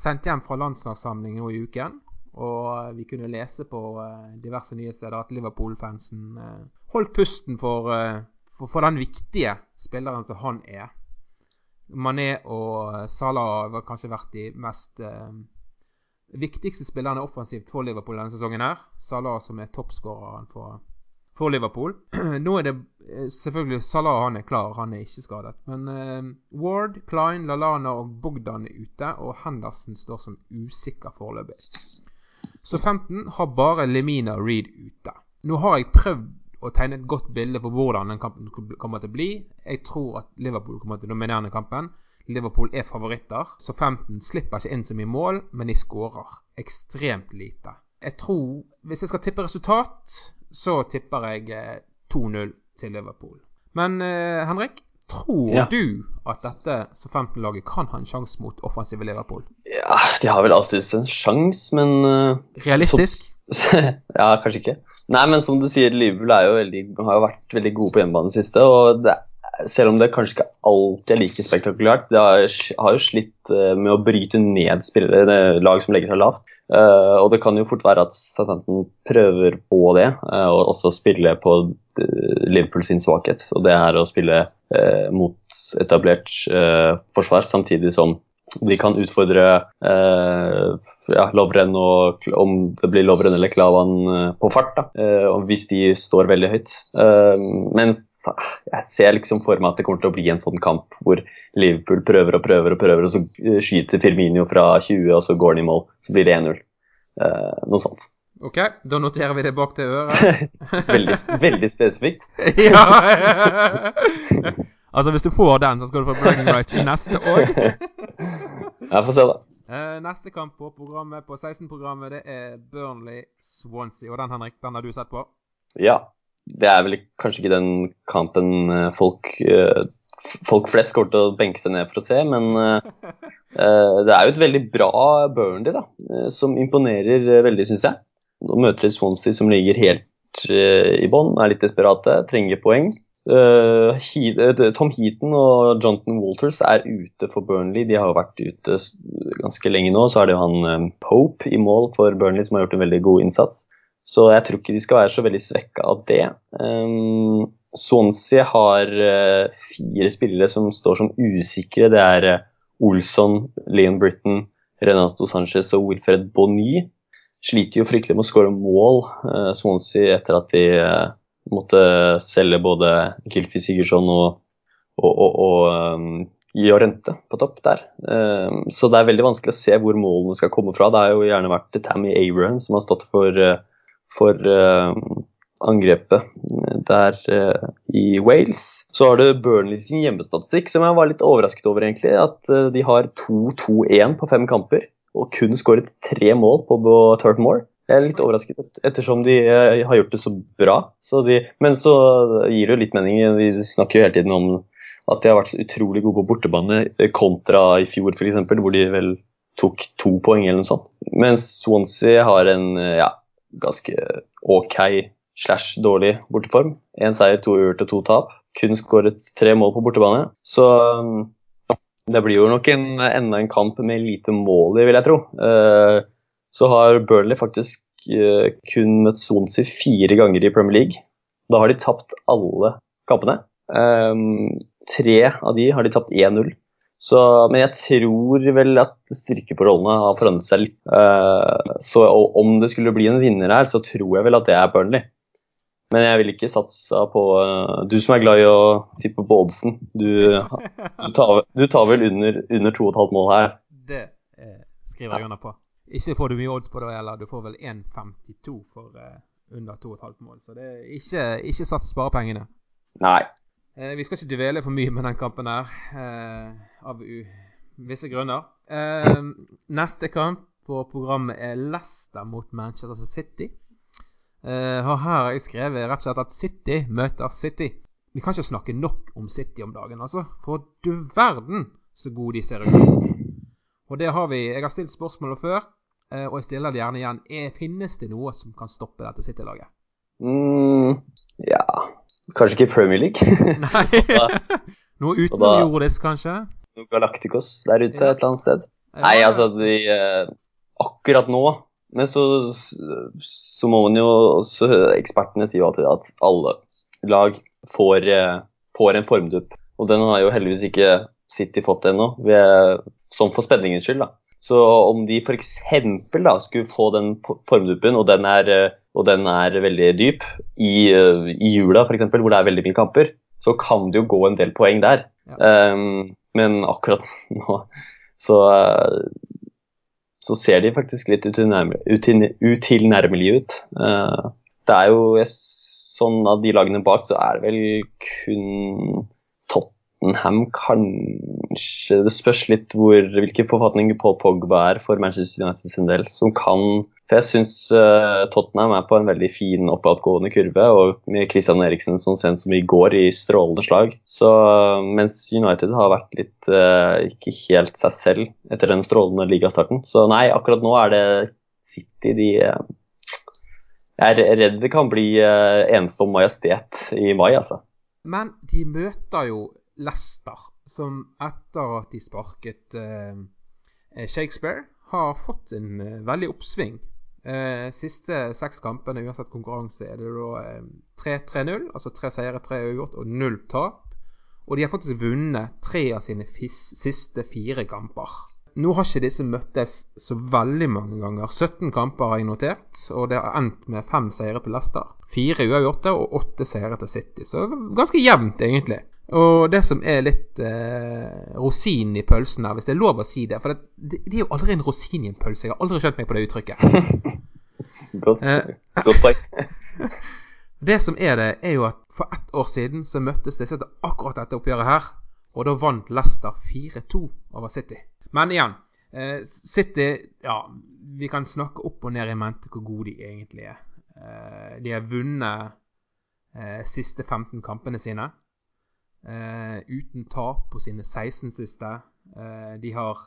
S2: sendt hjem fra landslagssamling i uken. Og vi kunne lese på eh, diverse nyhetssteder at Liverpool-fansen eh, holdt pusten for, eh, for, for, den viktige spilleren som han er. Mané og Salah har kanskje vært de mest eh, viktigste spillerne offensivt for Liverpool denne sesongen. her. Salah som er toppskåreren for, for, Liverpool. Nå er det eh, selvfølgelig Salah han er klar, han er ikke skadet. Men uh, Ward, Klein, Lalana og Bogdan er ute, og Henderson står som usikker foreløpig. Så 15 har bare Lemina Reed ute. Nå har jeg prøvd å tegne et godt bilde på hvordan den kampen kommer til å bli. Jeg tror at Liverpool kommer til å dominere kampen. Liverpool er favoritter, så 15 slipper ikke inn så mye mål, men de skårer ekstremt lite. Jeg tror Hvis jeg skal tippe resultat, så tipper jeg 2-0 eh, til Liverpool. Men uh, Henrik, tror ja. du at dette så 15-laget kan ha en sjanse mot offensive Liverpool?
S3: Ja, de har vel alltid en sjanse, men uh,
S2: Realistisk?
S3: Så, ja, kanskje ikke. Nei, men som du sier, Liverpool jo veldig, har jo vært veldig gode på hjemmebane siste. Og det selv om det kanskje ikke alltid er like spektakulært. Det har, har jo slitt uh, med å bryte ned spillere, lag som legger seg lavt. Uh, og det kan jo fort være at Southampton prøver på det, uh, og også spille på Liverpool sin svakhet. Og det er å spille mot etablert forsvar, samtidig som de kan utfordre ja, Lovren og om det blir Lovren eller Klavan på fart, da, hvis de står veldig høyt. mens jeg ser liksom for meg at det kommer til å bli en sånn kamp hvor Liverpool prøver og prøver og prøver, og så skyter Firminio fra 20, og så går han i mål. Så blir det 1-0. Eh, noe sånt.
S2: OK, da noterer vi det bak til øret.
S3: veldig, veldig spesifikt.
S2: ja! altså, hvis du får den, så skal du få bragging rights neste år.
S3: Jeg får se, da.
S2: Eh, neste kamp på programmet på 16-programmet det er Burnley-Swansea. Og den Henrik, den har du sett på?
S3: Ja det er vel kanskje ikke den kampen eh, folk, eh, folk flest kommer til å benke seg ned for å se, men Det er jo et veldig bra Burnley, da, som imponerer veldig, syns jeg. Nå møter de Swansea, som ligger helt i bånn, er litt desperate, trenger poeng. Tom Heaton og Jonathan Walters er ute for Burnley. De har jo vært ute ganske lenge nå. Så er det jo han Pope i mål for Burnley, som har gjort en veldig god innsats. Så jeg tror ikke de skal være så veldig svekka av det. Um, Swansea har fire spillere som står som usikre. Det er Olsson, Leon Britton, Renato Sanchez og Wilfred Bonny. Sliter jo fryktelig med å skåre mål, Swansea, etter at de måtte selge både Gylfi Sigurdsson og, og, og, og um, Jorente på topp der. Um, så det er veldig vanskelig å se hvor målene skal komme fra. Det har jo gjerne vært Tammy Abraham som har stått for for uh, angrepet der uh, i Wales. Så har du Burnley sin hjemmestatistikk, som jeg var litt overrasket over, egentlig. At uh, de har 2-2-1 på fem kamper, og kun skåret tre mål på, Moor. Jeg er litt overrasket, ettersom de har gjort det så bra. Så de, men så gir det jo litt mening. Vi snakker jo hele tiden om at de har vært så utrolig gode på bortebane kontra i fjor, f.eks., hvor de vel tok to poeng eller noe sånt. Mens Swansea har en ja, ganske OK slash dårlig borteform. Én seier, to uavgjort og to tap. Kun skåret tre mål på bortebane. Så um, det blir jo nok en, enda en kamp med lite mål i, vil jeg tro. Uh, så har Burnley faktisk uh, kun møtt Swansea fire ganger i Premier League. Da har de tapt alle kampene. Um, tre av de har de tapt 1-0. Men jeg tror vel at styrkeforholdene har forandret seg litt. Uh, så om det skulle bli en vinner her, så tror jeg vel at det er Burnley. Men jeg vil ikke satse på uh, Du som er glad i å tippe på oddsen, du, du, tar, du tar, vel under, under 2,5 mål her?
S2: Det eh, skriver jeg under på. Ikke får du mye odds på det heller. Du får vel 1,52 for uh, under 2,5 mål. Så det er ikke, ikke sats sparepengene.
S3: Nei.
S2: Eh, vi skal ikke dvele for mye med den kampen her. Eh, av visse grunner. Eh, neste kamp på programmet er Leicester mot Manchester City. og her har jeg skrevet rett og slett at City møter City. Vi kan ikke snakke nok om City om dagen, altså. For du verden så gode de ser ut. Og det har vi Jeg har stilt spørsmålet før, eh, og jeg stiller det gjerne igjen. Er, finnes det noe som kan stoppe dette City-laget?
S3: Mm, ja Kanskje ikke Premier League.
S2: Nei. Noe utenomjordisk, kanskje?
S3: noe Galacticos der ute ja. et eller annet sted. Nei, altså de, uh, Akkurat nå Men så, så må man jo også Ekspertene sier jo alltid at alle lag får, uh, får en formdupp. Og den har jo heldigvis ikke City fått ennå, sånn for spenningens skyld. da. Så om de f.eks. skulle få den formduppen, og den er, uh, og den er veldig dyp, i, i jula f.eks., hvor det er veldig mye kamper, så kan det jo gå en del poeng der. Ja. Um, men akkurat nå så, så ser de faktisk litt utilnærmelige ut. Uh, det er jo sånn at de lagene bak, så er det vel kun Tottenham kanskje Det spørs litt hvor, hvilken forfatning Paul Pogba er for Manchester United sin del, som kan for jeg syns uh, Tottenham er på en veldig fin oppadgående kurve, og med Christian Eriksen som sent som i går i strålende slag. Så uh, mens United har vært litt uh, ikke helt seg selv etter den strålende ligastarten. Så nei, akkurat nå er det City de Jeg er redd det kan bli ensom majestet i mai, altså.
S2: Men de møter jo Leicester, som etter at de sparket Shakespeare, har fått en veldig oppsving. Eh, siste seks kampene, uansett konkurranse, er det da eh, 3-3-0. Altså tre seire, tre uavgjort og null tap. Og de har faktisk vunnet tre av sine siste fire kamper. Nå har ikke disse møttes så veldig mange ganger. 17 kamper har jeg notert, og det har endt med fem seire til Leicester. Fire uavgjorte og åtte seire til City. Så ganske jevnt, egentlig. Og det som er litt eh, rosinen i pølsen her, hvis det er lov å si det For det, det, er jo aldri en rosin i en pølse. Jeg har aldri skjønt meg på det uttrykket.
S3: godt, eh, godt poeng.
S2: det som er det, er jo at for ett år siden så møttes disse til akkurat dette oppgjøret her. Og da vant Leicester 4-2 over City. Men igjen, eh, City Ja, vi kan snakke opp og ned i mente hvor gode de egentlig er. Eh, de har vunnet eh, siste 15 kampene sine. Uh, uten tap på sine 16 siste. Uh, de har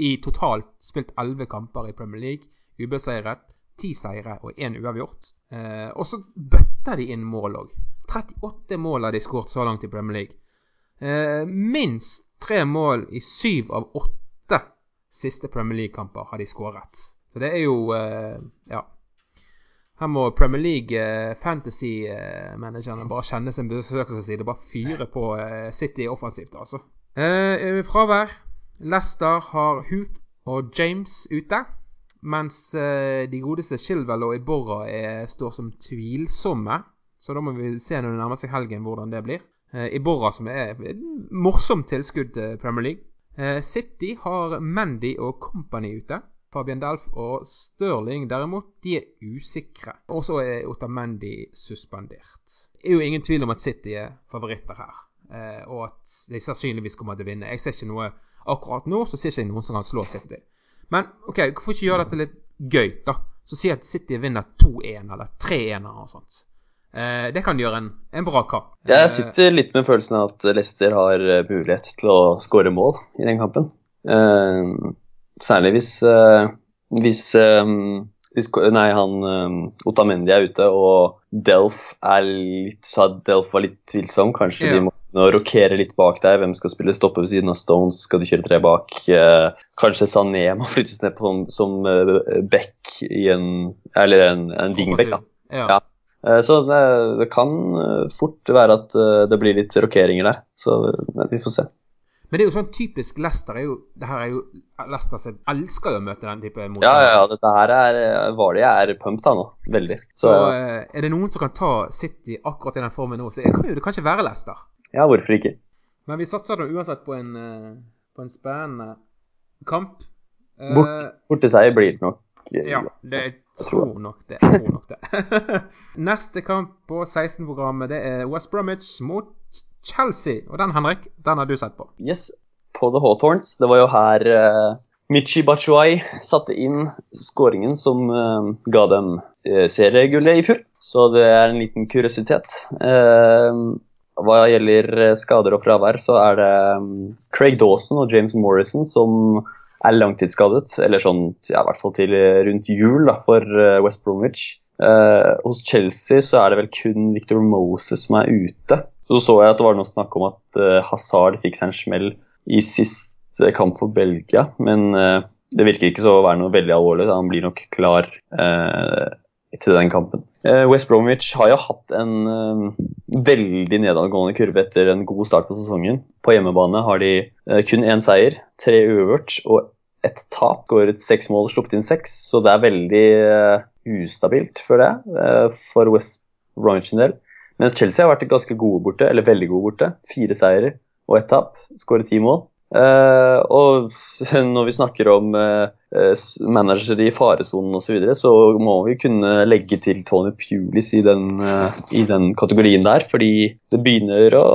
S2: i totalt spilt elleve kamper i Premier League. Ubeseiret, ti seire og én uavgjort. Eh, og så bøtter de inn mål òg. 38 mål har de skåret så langt i Premier League. Eh, minst tre mål i syv av åtte siste Premier League-kamper har de skåret. Så det er jo eh, Ja. Her må Premier League eh, fantasy-managerne bare kjenne sin besøkelsesside og bare fyre på eh, City offensivt, altså. Eh, fravær. Leicester har Huth og James ute. Mens eh, de godeste Shilwell og Iborra er, står som tvilsomme. Så da må vi se når det nærmer seg helgen hvordan det blir. Eh, Iborra som er et morsomt tilskudd til Premier League. Eh, City har Mandy og Company ute. Fabian Delf og Stirling derimot, de er usikre. Og så er Otamendi suspendert. Det er jo ingen tvil om at City er favoritter her, eh, og at de sannsynligvis kommer til å vinne. Jeg ser ikke noe akkurat nå, så ser ikke noen som kan slå City. Men OK, hvorfor ikke gjøre dette litt gøy, da? Så si at City vinner 2-1 eller 3-1 eller noe sånt. Eh, det kan gjøre en, en bra kamp.
S3: Jeg eh, sitter litt med følelsen av at Leicester har mulighet til å skåre mål i den kampen. Eh, Særlig hvis, uh, hvis, um, hvis Nei, han um, Otamendi er ute, og Delf er litt sa Delf var litt tvilsom. Kanskje ja. de må rokere litt bak der. Hvem skal spille stopper ved siden av Stones? Skal du kjøre tre bak? Uh, kanskje Sané må flyttes ned på, som back i en Eller en, en wingback, da. Ja. ja. Så det, det, kan fort være at det blir litt rokeringer der. Så vi får se.
S2: Men det er jo sånn typisk Leicester er jo, det her er jo Leicester som elsker jo å møte den type
S3: motstand. Ja, ja, dette her er Vali er pumped da nå. Veldig.
S2: Så, så uh, er det noen som kan ta City akkurat i den formen nå, så det kan jo det kanskje være Leicester.
S3: Ja, hvorfor ikke?
S2: Men vi satser da uansett på en, uh, på en spennende kamp.
S3: Borte, Bort, seier blir det nok.
S2: Ja, det, jeg tror nok det. Tror nok det. Neste kamp på 16-programmet det er West Bromwich mot Chelsea. Og den, Henrik, den har du sett på.
S3: Yes, på The Hawthorns. Det var jo her uh, Michi Bachuay satte inn skåringen som uh, ga dem uh, seriegullet i fjor. Så det er en liten kuriositet. Uh, hva gjelder skader og fravær, så er det Craig Dawson og James Morrison som er langtidsskadet, eller sånn, ja, i hvert fall til rundt jul da, for West Bromwich. Uh, hos Chelsea så er det vel kun Victor Moses som er ute. Så så jeg at det var noe snakk om at uh, Hazard fikk seg en smell i siste kamp for Belgia, men uh, det virker ikke så å være noe veldig alvorlig. Da. Han blir nok klar til den kampen. West Bromwich har jo hatt en veldig nedadgående kurve etter en god start på sesongen. På hjemmebane har de kun én seier, tre uavgjort og ett tap. Skåret seks mål, sluppet inn seks, så det er veldig ustabilt, føler jeg, for West Bromwich en del. Mens Chelsea har vært ganske gode borte, eller veldig gode borte. Fire seire og ett tap. Skåret ti mål. Uh, og når vi snakker om uh, managere i faresonen osv., så, videre, så må vi kunne legge til Tony Pulis i den, uh, i den kategorien der. Fordi det begynner å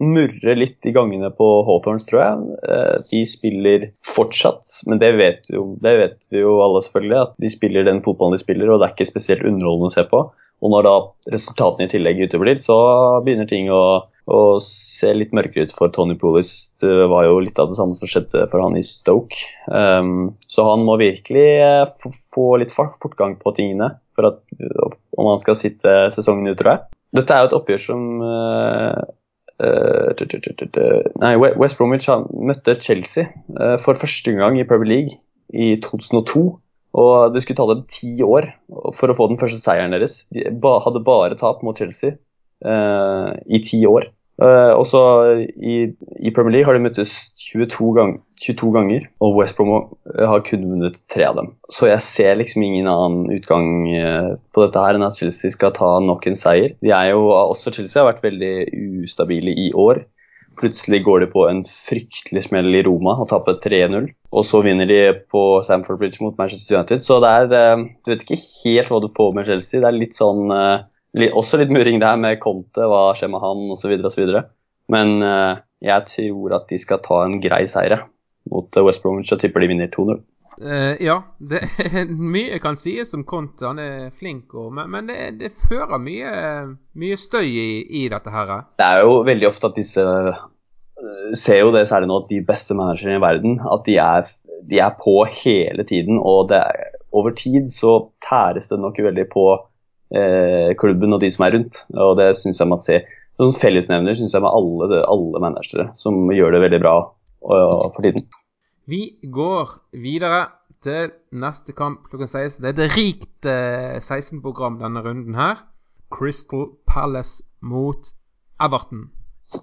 S3: murre litt i gangene på Hawthorns, tror jeg. de spiller fortsatt, men det vet, jo, det vet vi jo alle selvfølgelig, at de spiller den fotballen de spiller, og det er ikke spesielt underholdende å se på. Og når da resultatene i tillegg uteblir, så begynner ting å, å, se litt mørkere ut for Tony Poulis. Det var jo litt av det samme som skjedde for han i Stoke. Um, så han må virkelig eh, få litt fortgang på tingene for at, om han skal sitte sesongen ut, tror jeg. Dette er jo et oppgjør som uh, Nei, West Bromwich møtte Chelsea for første gang i Premier League i 2002. Og det skulle ta dem ti år for å få den første seieren deres. De hadde bare tap mot Chelsea i ti år. Uh, og i, i, Premier League har de møttes 22, gang, 22 ganger, og West Brom har kun vunnet tre av dem. Så jeg ser liksom ingen annen utgang på dette her enn at Chelsea skal ta nok en seier. De er jo, Også Chelsea har vært veldig ustabile i år. Plutselig går de på en fryktelig smell i Roma og taper 3-0. Og så vinner de på Stamford Bridge mot Manchester United. Så det er eh, Du vet ikke helt hva du får med Chelsea. Det er litt sånn eh, Også litt muring der med Conte, hva skjer med han osv. osv. Men eh, jeg tror at de skal ta en grei seier mot West Bromwich og tipper de vinner 2-0.
S2: Uh, ja, det er mye kan sies om Conte. Han er flink, og, men, men det, det, fører mye, mye støy i, i, dette her.
S3: Det er jo veldig ofte at disse Ser jo det særlig nå at de beste managerne i verden at de er de er på hele tiden, og er, over tid så tæres det nok veldig på eh, klubben og de som er rundt. Og det syns jeg man ser. Sånn fellesnevner syns jeg med alle, alle managere som gjør det veldig bra og, for tiden.
S2: Vi går videre til neste kamp klokken 16. Det er et rikt eh, 16-program denne runden her. Crystal Palace mot Everton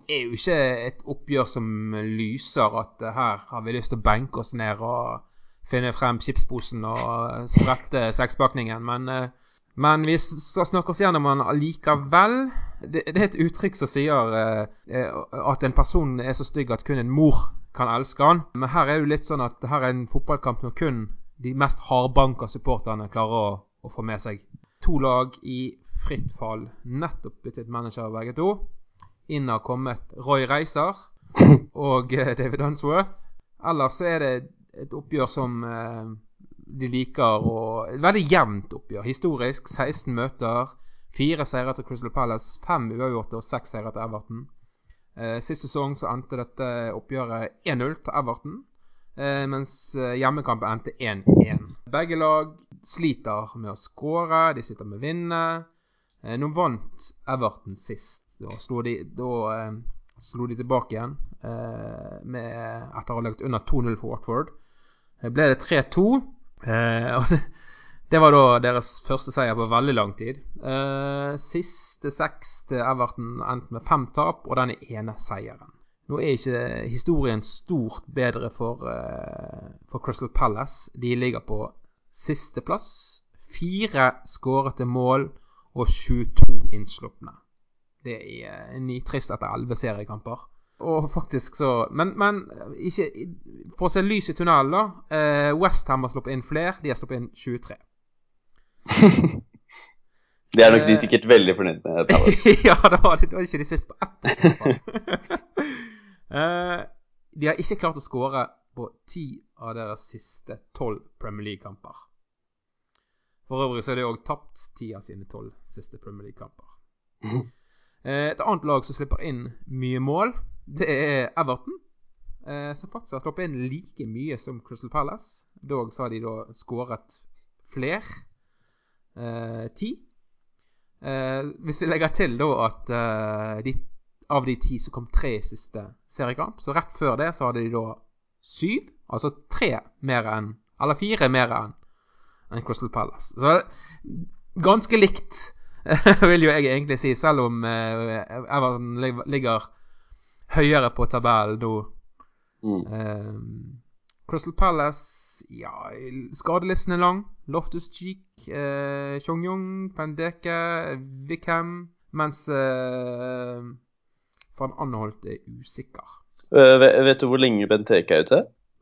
S2: Det er jo ikke et oppgjør som lyser at her har vi lyst til å benke oss ned og finne frem chipsposen og sprette sekspakningen. Men, eh, men vi snakker snakke oss gjennom han allikevel. Det, det, er et uttrykk som sier eh, at en person er så stygg at kun en mor kan elske han. Men her er det jo litt sånn at her er en fotballkamp når kun de mest hardbanka supporterne klarer å, å få med seg. To lag i fritt fall. Nettopp byttet manager begge to inn har kommet Roy Reiser og eh, David Unsworth. Ellers så er det et oppgjør som eh, de liker å veldig jevnt oppgjør. Historisk 16 møter. Fire seire til Crystal Palace, fem uavgjorte og seks seire til Everton. Eh, sist sesong så endte dette oppgjøret 1-0 til Everton, eh, mens eh, hjemmekampen endte 1-1. Begge lag sliter med å skåre, de sitter med vinne. Eh, nå vant Everton sist. Da slo de, da, eh, slo de tilbake igjen eh, med, etter å ha lagt under 2-0 for Watford. Ble det 3-2. Eh, og det, var da deres første seier på veldig lang tid. Eh, siste seks til Everton endte med fem tap og den ene seieren. Nå er ikke historien stort bedre for, for Crystal Palace. De ligger på sisteplass. Fire skårete mål og 22 innslupne. Det er eh, nitrist etter elleve seriekamper. Og faktisk så Men, men ikke, for å se lys i tunnelen, da. Eh, Westham har sluppet inn flere. De har sluppet inn 23.
S3: det er nok de eh, sikkert veldig fornøyd med.
S2: ja, det var, det var ikke de sist på ett. eh, de har ikke klart å skåre på ti av deres siste tolv Premier League-kamper. For øvrig så er de òg tapt ti av sine tolv siste Premier League-kamper. Eh, et annet lag som slipper inn mye mål, det er Everton. Eh, som faktisk har sluppet inn like mye som Crystal Palace. Dog så har de da skåret flere. Eh, ti. Eh, hvis vi legger til da at eh, de, av de ti som kom tre i siste seriekamp, så rett før det så hadde de da syv. Altså tre mer enn Eller fire mer enn enn Crystal Palace. Så ganske likt, vil jo jeg egentlig si, selv om uh, Everton ligger høyere på tabellen nå. Mm. Uh, Crystal Palace, ja Skadelisten er lang. Loftus Cheek, uh, Chongyong, Pendeke, Wickham. Mens uh, van Anholt er usikker.
S3: vet du hvor lenge Benteke er ute?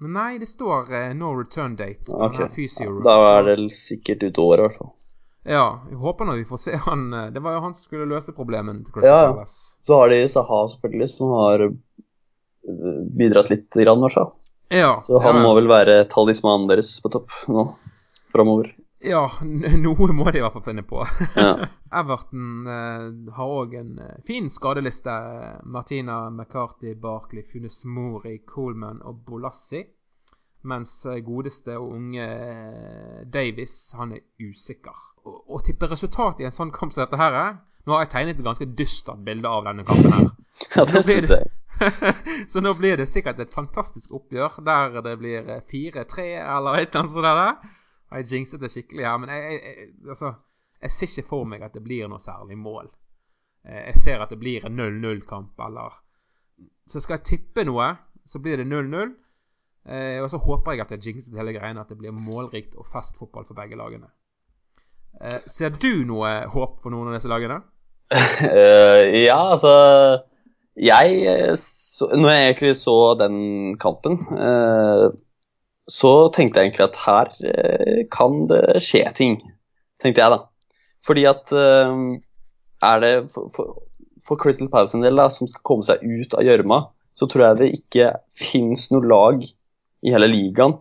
S2: Nei, det står uh, no return date. På okay.
S3: Physio, da er det sikkert ut året, i hvert fall.
S2: Ja, jeg håper nå vi får se han eh, Det var jo han som skulle løse problemen til Crystal ja, Palace.
S3: Så har de Saha, selvfølgelig, som har eh, bidratt litt, grann, i hvert fall.
S2: Ja,
S3: så han ja. må vel være talismanen deres på topp nå framover.
S2: Ja, noe må de i hvert fall finne på. Ja. Everton eh, har òg en eh, fin skadeliste. Martina McCarthy, Barkley, Funes Mori, Coleman og Bolassi. Mens godeste og unge Davis, han er usikker. Å tippe resultat i en sånn kamp som dette her er Nå har jeg tegnet et ganske dystert bilde av denne kampen her.
S3: Ja, det syns jeg.
S2: så nå blir det sikkert et fantastisk oppgjør der det blir 4-3 eller et eller annet sånt. Der. Jeg jinxet det skikkelig her, men jeg, jeg, altså, jeg ser ikke for meg at det blir noe særlig mål. Eh, jeg ser at det blir en 0-0-kamp, eller Så skal jeg tippe noe, så blir det 0-0. Eh, og så håper jeg at jeg jinxet hele greiene, at det blir målrikt og fast fotball for begge lagene. Eh, ser du noe håp for noen av disse lagene?
S3: uh, ja, altså Jeg så, Når jeg egentlig så den kampen, så tenkte jeg egentlig at her kan det skje ting. Tenkte jeg, da. Fordi at er det for, for, for Crystal Palace en del da, som skal komme seg ut av gjørma, så tror jeg det ikke fins noe lag i hele ligaen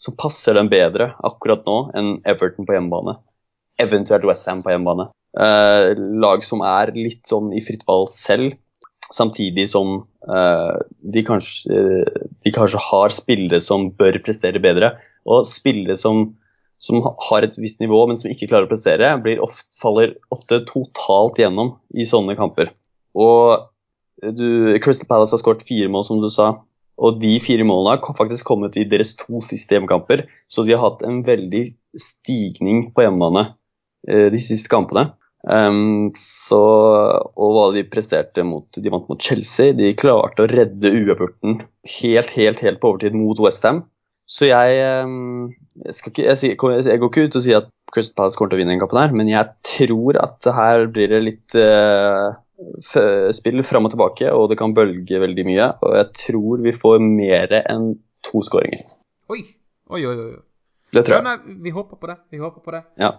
S3: så passer den bedre akkurat nå enn Everton på hjemmebane. Eventuelt Westham på hjemmebane. Eh, lag som er litt sånn i fritt valg selv. samtidig som uh, de, kanskje, de, kanskje, har spillere som bør prestere bedre. Og spillere som, som, har et visst nivå, men som ikke klarer å prestere, ofte, faller ofte totalt gjennom i sånne kamper. Og du, Crystal Palace har skåret fire mål, som du sa. Og de fire målene har faktisk kommet i deres to siste hjemmekamper. Så de har hatt en veldig stigning på hjemmebane de siste kampene. Um, så, og hva de presterte mot De vant mot Chelsea. De klarte å redde uavgjorten helt, helt, helt på overtid mot Westham. Så jeg, um, jeg, ikke, jeg, jeg, går ikke ut og sier at Crystal Palace kommer til å vinne den kampen, her, men jeg tror at her blir det litt uh, spill fram og tilbake, og det kan bølge veldig mye. Og jeg tror vi får mer enn to skåringer.
S2: Oi. Oi, oi, oi.
S3: Det tror jeg.
S2: Ja, nei, vi håper på det. Vi håper på det.
S3: Ja.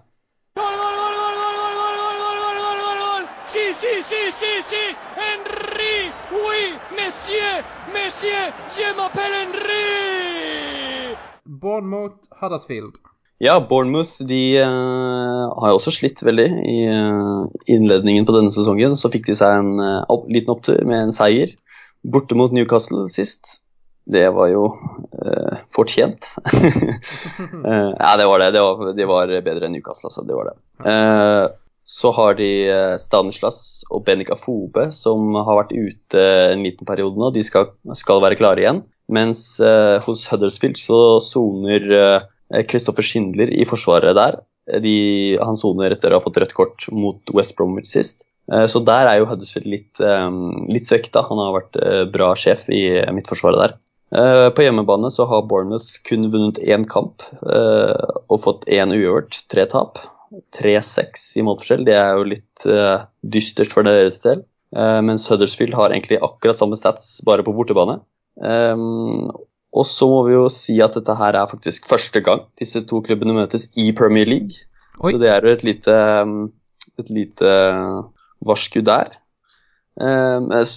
S1: Si, si, si, si, si! Henry! Oui, monsieur! Monsieur! Je m'appelle Henry!
S2: Bournemouth Huddersfield.
S3: Ja, Bournemouth de uh, har jo også slitt veldig i uh, innledningen på denne sesongen. Så fikk de seg en uh, opp, liten opptur med en seier borte mot Newcastle sist. Det var jo fortjent. ja, det var det. Det var, de var bedre enn Newcastle, altså. Det var det. Så har de eh, Stanislas og Benica Fobe, som har vært ute en liten periode nå. De skal, skal være klare igjen. Mens eh, hos Huddersfield så soner Kristoffer eh, Schindler i forsvaret der. De, han soner etter å ha fått rødt kort mot West Bromwich sist. Eh, så der er jo Huddersfield litt, um, litt svekket. Han har vært bra sjef i midtforsvaret der. På hjemmebane så har Bournemouth kun vunnet én kamp og fått én uøvert, tre tap. 3-6 i målforskjell. Det er jo litt uh, dystert for deres del. Uh, mens Huddersfield har egentlig akkurat samme stats, bare på bortebane. Um, og så må vi jo si at dette her er faktisk første gang disse to klubbene møtes i Premier League. Oi. Så det er jo et lite, et lite varsku der. Um, jeg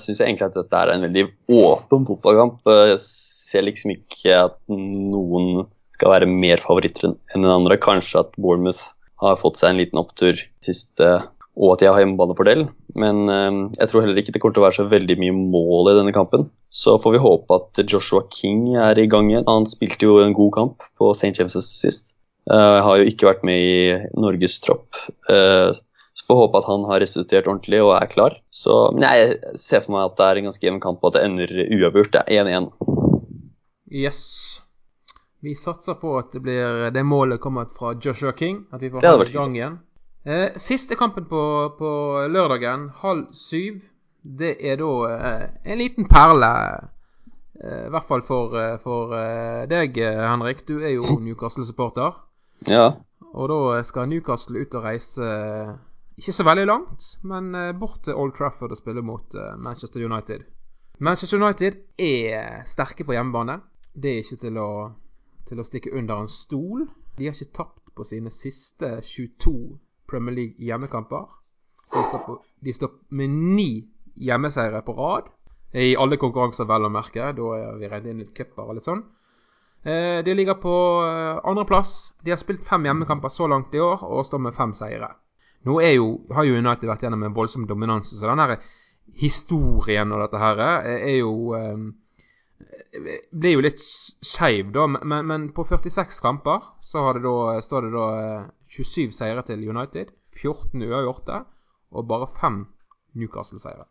S3: syns egentlig at dette er en veldig åpen fotballkamp. Jeg ser liksom ikke at noen skal være mer favoritter enn den andre. Kanskje at Bournemouth har fått seg en liten opptur siste, og at jeg har hjemmebanefordel. Men eh, jeg tror heller ikke det kommer til å være så veldig mye mål i denne kampen. Så får vi håpe at Joshua King er i gang igjen. Han spilte jo en god kamp på St. James' sist. Jeg har jo ikke vært med i Norges tropp. Uh, så får håpe at han har restituert ordentlig og er klar. Så, men jeg ser for meg at det er en ganske jevn kamp, og at det ender uavgjort. Det er 1-1.
S2: Yes. Vi satser på at det blir det målet kommer fra Joshua King. At vi får ha i gang igjen. Eh, siste kampen på, på, lørdagen, halv syv, det er da eh, en liten perle. Eh, I hvert fall for, eh, for eh, deg, Henrik. Du er jo Newcastle-supporter.
S3: Ja.
S2: Og da skal Newcastle ut og reise ikke så veldig langt, men bort til Old Trafford og spille mot Manchester United. Manchester United er sterke på hjemmebane. Det er ikke til å til å stikke under en stol. De har ikke tapt på sine siste 22 Premier League hjemmekamper. De står, på, de står med ni hjemmeseiere på rad. I alle konkurranser, vel å merke. Da er vi regnet inn litt cuper og litt sånn. Eh, de ligger på eh, andreplass. De har spilt fem hjemmekamper så langt i år og står med fem seire. Nå jo, har jo United vært gjennom en voldsom dominanse, så den her historien og dette her er jo eh, blir jo litt skeiv, da. Men, men, på 46 kamper så det da, står det da 27 eh, seire til United, 14 uavgjorte og bare 5 Newcastle-seire.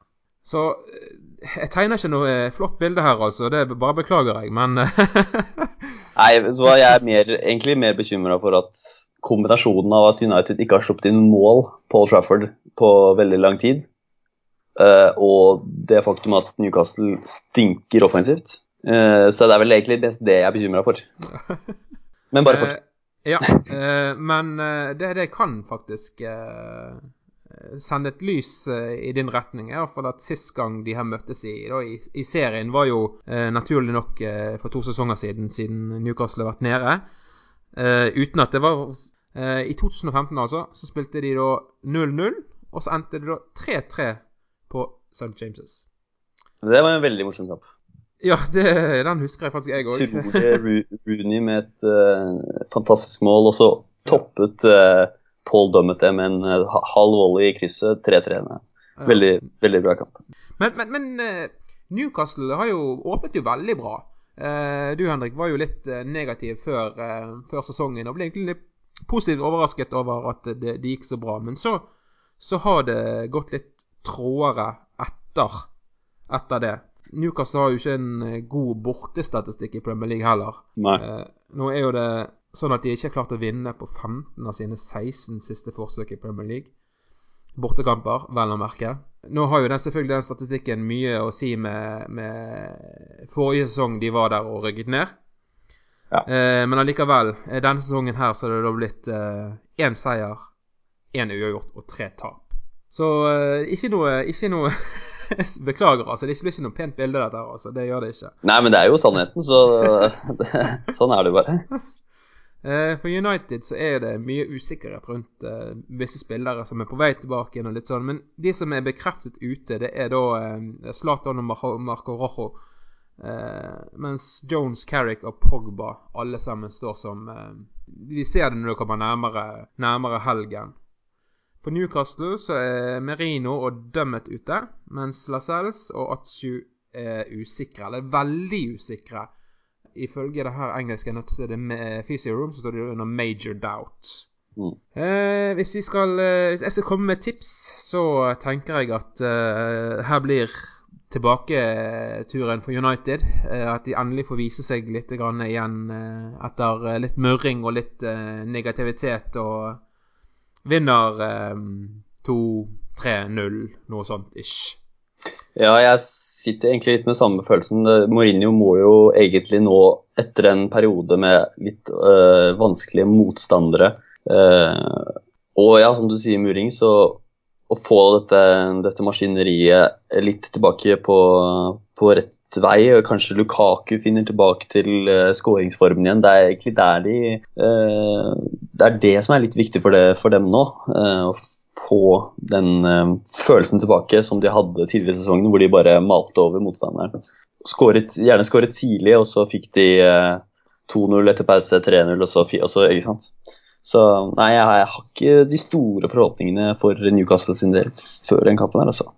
S2: Så eh, jeg tegner ikke noe eh, flott bilde her, altså. Det bare beklager jeg, men
S3: Nei, så jeg er mer, egentlig mer bekymra for at kombinasjonen av at United ikke har sluppet inn mål på Old Trafford på veldig lang tid, og det faktum at Newcastle stinker offensivt, så det er vel egentlig best det jeg er bekymra for. Men bare fortsett.
S2: Uh, ja, uh, men det, det, kan faktisk sende et lys i din retning. I hvert fall at Sist gang de her møttes i, da, i, i serien, var jo naturlig nok for to sesonger siden, siden Newcastle har vært nede. uten at det var I 2015, altså, så spilte de da 0-0, og så endte det da 3-3 på St. James'.
S3: Det var en veldig morsom kamp.
S2: Ja, det, den husker jeg faktisk jeg òg.
S3: Utrolig Rooney med et uh, fantastisk mål, og så toppet uh, Paul Dummet det med en uh, halv volley i krysset 3-3. Veldig, veldig bra kamp.
S2: Men, men, men Newcastle har jo åpnet jo veldig bra. Du Henrik var jo litt negativ før, før, sesongen og ble egentlig litt positivt overrasket over at det, det gikk så bra. Men så, så har det gått litt trådere etter, etter det. Newcastle har jo ikke en god bortestatistikk i Premier League heller. nå er jo det sånn at de ikke har klart å vinne på 15 av sine 16 siste forsøk i Premier League bortekamper, vel å merke. Nå har jo den selvfølgelig den statistikken mye å si med, med forrige sesong de var der og rygget ned. Ja. Eh, men allikevel, eh, denne sesongen her så er det da blitt én eh, seier, én uavgjort og tre tap. Så eh, ikke noe, ikke noe Beklager, altså. Det blir ikke noe pent bilde, dette her. Altså. Det gjør det ikke.
S3: Nei, men det er jo sannheten, så det, sånn er det bare.
S2: Eh, for United så er det mye usikkerhet rundt uh, visse spillere som er på vei tilbake igjen og litt sånn. Men de som er bekreftet ute, det er da uh, Zlatan og Marco Rojo. Uh, mens Jones, Carrick og Pogba alle sammen står som Vi ser det når det kommer nærmere, nærmere helgen. For Newcastle så er Merino og Dummet ute, mens Lascelles og Atsu er usikre, eller veldig usikre ifølge det her engelske nettstedet med Physioroom, så står det under 'major doubt'. Mm. Eh, hvis, vi skal, eh, hvis jeg skal komme med tips, så tenker jeg at eh, her blir tilbaketuren for United. Eh, at de endelig får vise seg litt grann igjen eh, etter eh, litt murring og litt negativitet, og vinner 2-3-0, noe sånt ish.
S3: Ja, jeg sitter egentlig litt med samme følelsen. Mourinho må jo egentlig nå, etter en periode med litt øh, vanskelige motstandere øh, Og ja, som du sier, Muring, så å få dette, dette maskineriet litt tilbake på, på, rett vei, og kanskje Lukaku finner tilbake til uh, skåringsformen igjen. Det er egentlig der de uh, Det er det som er litt viktig for, det, for dem nå. Uh, få den følelsen tilbake som de hadde tidligere i sesongen, hvor de bare malte over motstanderen. Skåret, gjerne skåret tidlig, og så fikk de uh, eh, 2-0 etter pause, 3-0, og så, og så ikke sant. Så nei, jeg, har ikke de store forhåpningene for Newcastle sin del før den kampen her, altså.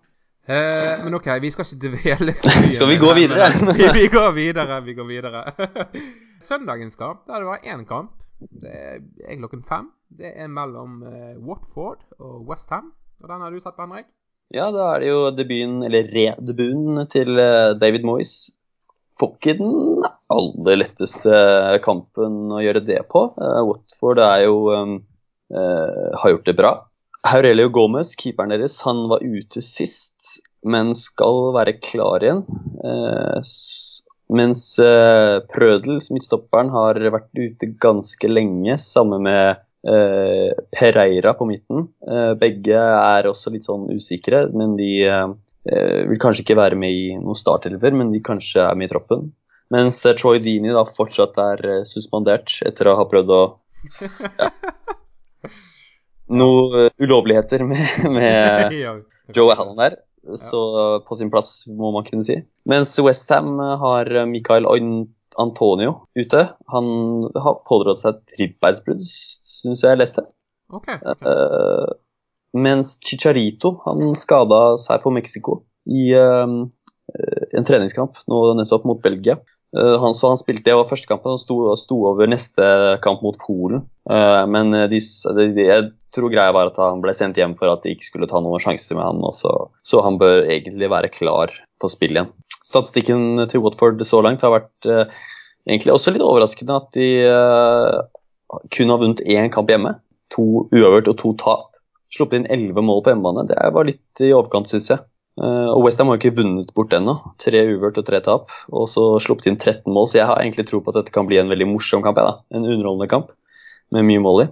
S2: Eh, men OK, vi skal ikke dvele
S3: Skal vi gå videre?
S2: vi, vi går videre, vi går videre. Søndagens kamp, der det var én kamp, det er klokken fem. Det er mellom uh, Watford og Westham. Og den har du sett på, Henrik?
S3: Ja, da er det jo debuten, eller redebuten til uh, David Moyes. Får ikke den aller letteste kampen å gjøre det på. Uh, Watford er jo um, har gjort det bra. Aurelio Gomez, keeperen deres, han var ute sist, men skal være klar igjen. mens Prødel, midtstopperen, har vært ute ganske lenge, sammen med Eh, Pereira på midten. Eh, begge er også litt sånn usikre, men de eh, vil kanskje ikke være med i noen startelver, men de kanskje er med i troppen. Mens Troy Dini da fortsatt er suspendert etter å ha prøvd å ja, Noen ulovligheter med, med Joe Allen der. Så på sin plass, må man kunne si. Mens Westham har Mikael Antonio ute. Han har pådratt seg et ribbeinsbrudd, syns jeg jeg leste.
S2: Okay, okay.
S3: Uh, mens Chicharito han skada seg for Mexico i uh, en treningskamp nå nettopp mot Belgia. Uh, han, så han spilte, Det var første kampen, han sto, sto over neste kamp mot Polen. men de, de, jeg tror greia var at han ble sendt hjem for at de ikke skulle ta noen sjanser med han. Også. Så han bør egentlig være klar for spill igjen. Statistikken til Watford så langt har vært egentlig også litt overraskende at de kun har vunnet én kamp hjemme. To uavgjort og to tap. Sluppet inn elleve mål på hjemmebane. Det var litt i overkant, syns jeg. Uh, og Westham har ikke vunnet bort ennå. Tre uvørt og tre tap. Og så sluppet inn 13 mål, så jeg har egentlig tro på at dette kan bli en veldig morsom kamp. Ja, en underholdende kamp med mye mål i.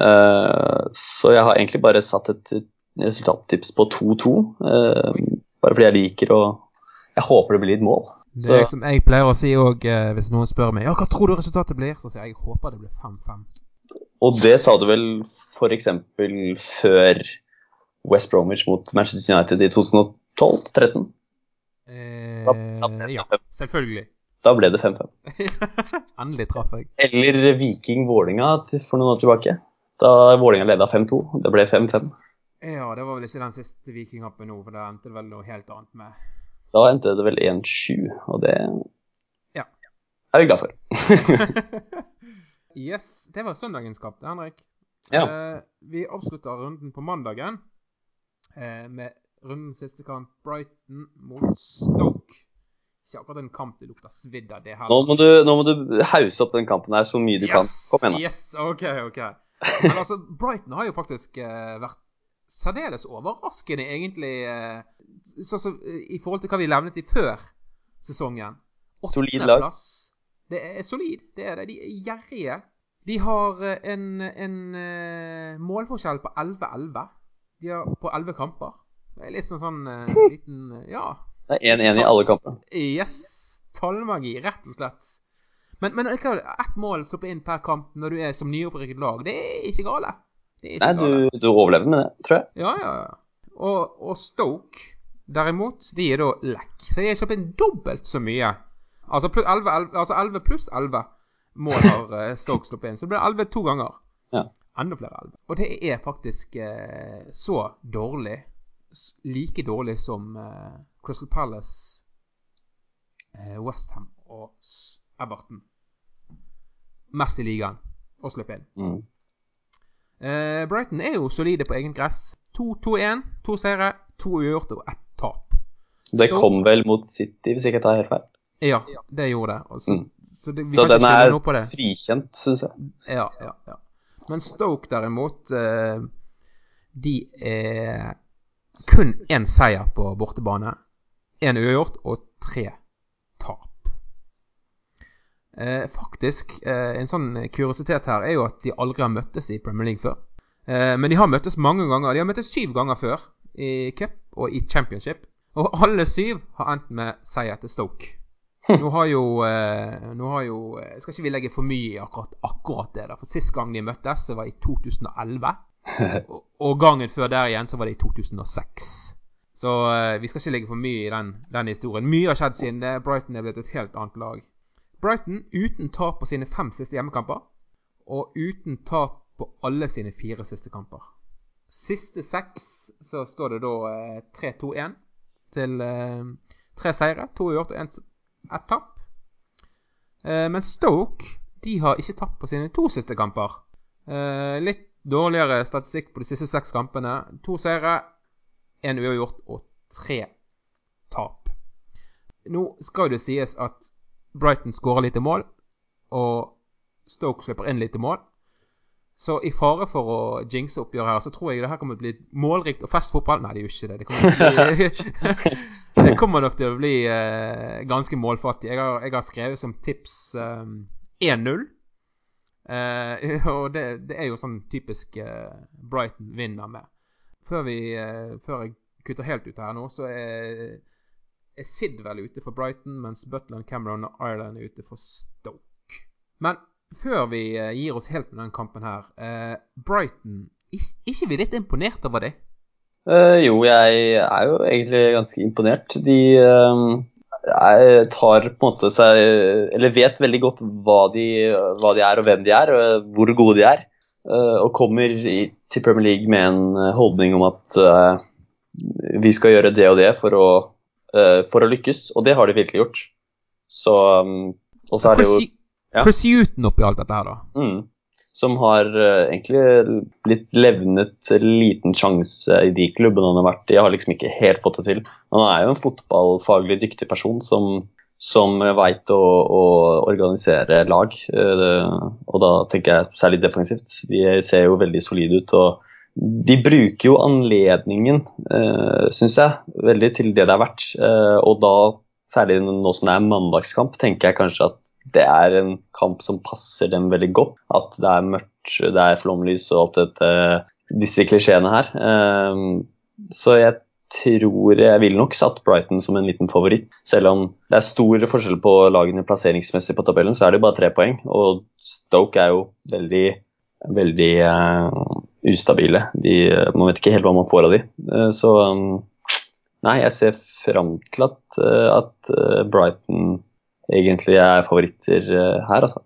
S3: Uh, så jeg har egentlig bare satt et resultattips på 2-2. Uh, eh, bare fordi jeg liker og Jeg håper det blir litt mål.
S2: Det er som jeg pleier å si òg eh, hvis noen spør meg ja, hva tror du resultatet blir, så sier jeg jeg håper det blir 5-5.
S3: Og det sa du vel f.eks. før West Bromwich mot Manchester United i 2012-13?
S2: Eh, ja, selvfølgelig.
S3: Da ble det 5-5.
S2: Endelig traff jeg.
S3: Eller Viking Vålinga for noen år tilbake. Da Vålinga leda 5-2. Det ble 5-5.
S2: Ja, det var vel ikke den siste Vikingkampen nå, for det endte vel noe helt annet med
S3: Da endte det vel 1-7, og det
S2: ja.
S3: er vi glad for.
S2: yes, det var søndagens kamp, Henrik.
S3: Ja.
S2: Eh, vi avslutter runden på mandagen eh, med rundens siste kamp, Brighton mot Stoke. Ikke akkurat en kamp det lukter svidd av, det her.
S3: Nå må, du, nå må du hause opp den kampen her så mye du
S2: yes,
S3: kan. Kom igjen, da.
S2: Yes, OK, OK. Men altså, Brighton har jo faktisk uh, vært særdeles overraskende, egentlig, Uh, sånn som uh, i forhold til hva vi levnet i før sesongen.
S3: Solid lag.
S2: Plass. Det er solid, det er det. De er gjerrige. De har eh, en, en målforskjell på 11-11. De har på 11 kamper. Det er litt sånn sånn uh, liten uh, Ja.
S3: Det er 1-1 i alle kampene.
S2: Yes. Tallmagi, rett og slett. Men, men ett mål som inn per kamp når du er som nyopprykket lag, det er ikke gale. Er ikke
S3: Nei, du, du, overlever med det, tror jeg.
S2: Ja, ja, ja. Og, og Stoke, derimot, de er da lekk. Så jeg har inn dobbelt så mye. Altså, 11, 11, altså 11 pluss 11 mål har uh, Stoke sluppet inn. Så det blir 11 to ganger.
S3: Ja.
S2: Enda flere 11. Og det er faktisk eh, så dårlig. Like dårlig som uh, Crystal Palace, uh, Westham og Everton. Mest i ligaen å slippe inn.
S3: Mm.
S2: Uh, Brighton er jo solide på egen gress. 2-2-1, to seire, to uavgjorte og ett tap.
S3: Det kom vel mot City, hvis jeg ikke tar helt feil?
S2: Ja, det gjorde det. Også,
S3: mm.
S2: Så, det,
S3: så den er frikjent, syns jeg.
S2: Ja, ja, ja. Men Stoke derimot, de er kun én seier på bortebane. Én uavgjort og tre tap. Eh, faktisk, eh, en sånn kuriositet her er jo at de aldri har møttes i Premier League før. Eh, men de har møttes mange ganger. De har møttes syv ganger før i cup og i championship. Og alle syv har endt med seier til Stoke. Nå har jo, eh, nå har jo Skal ikke vi legge for mye i akkurat, akkurat det, da. For sist gang de møttes, det var i 2011. Og, gangen før der igjen, så var det i 2006. Så eh, vi skal ikke ligge for mye i den, den historien. Mye har skjedd siden det. Brighton er blitt et helt annet lag. Brighton uten tap på sine fem siste hjemmekamper, og uten tap på alle sine fire siste kamper. Siste seks så står det da eh, 3-2-1 til eh, tre seire, to uavgjort og ett tap. Eh, men Stoke de har ikke tapt på sine to siste kamper. Eh, litt dårligere statistikk på de siste seks kampene. To seire, én uavgjort og tre tap. Nå skal det sies at Brighton skårer lite mål, og Stoke slipper inn lite mål. Så i fare for å jinxe oppgjøret her, så tror jeg det her kommer til å bli målrikt og festfotball. Nei, det gjør ikke det. Det kommer, bli, det kommer nok til å bli uh, ganske målfattig. Jeg har, jeg har, skrevet som tips um, 1-0. Uh, og det, det, er jo sånn typisk eh, Brighton vinner med. Før, vi, før jeg kutter helt ut her nå, så er er Sid vel ute for Brighton, mens Butland, Cameron og Ireland er ute for Stoke. Men før vi uh, gir oss helt med den kampen her uh, Brighton, er ikke vi litt imponert over det?
S3: Uh, jo, jeg er jo egentlig ganske imponert. De tar på en måte seg Eller vet veldig godt hva de, hva de er og hvem de er, og hvor gode de er. og kommer i, til Premier League med en holdning om at vi skal gjøre det og det for å uh, for å lykkes, og det har de virkelig gjort. Så um, Og så er det jo
S2: ja. Huton oppi alt dette her, da.
S3: Mm. Som har uh, egentlig blitt levnet liten sjanse i de klubbene han har vært i. Jeg Har liksom ikke helt fått det til. Han er jo en fotballfaglig dyktig person som, som veit å, å, organisere lag. Uh, og da tenker jeg særlig defensivt. De ser jo veldig solide ut. og de bruker jo anledningen, uh, syns jeg, veldig til det det er verdt. Uh, og da, særlig nå som det er mandagskamp, tenker jeg kanskje at det er en kamp som passer dem veldig godt. At det er mørkt, det er flomlys og alt dette, disse klisjeene her. Uh, så jeg tror jeg vil nok satt Brighton som en liten favoritt. Selv om det er stor forskjell på lagene plasseringsmessig på tabellen, så er det jo bare tre poeng. Og Stoke er jo veldig, veldig uh, ustabile. De, man vet ikke helt hva man får av de. Eh, så um, nei, jeg ser fram til at, eh, at eh, Brighton egentlig er favoritter her, altså.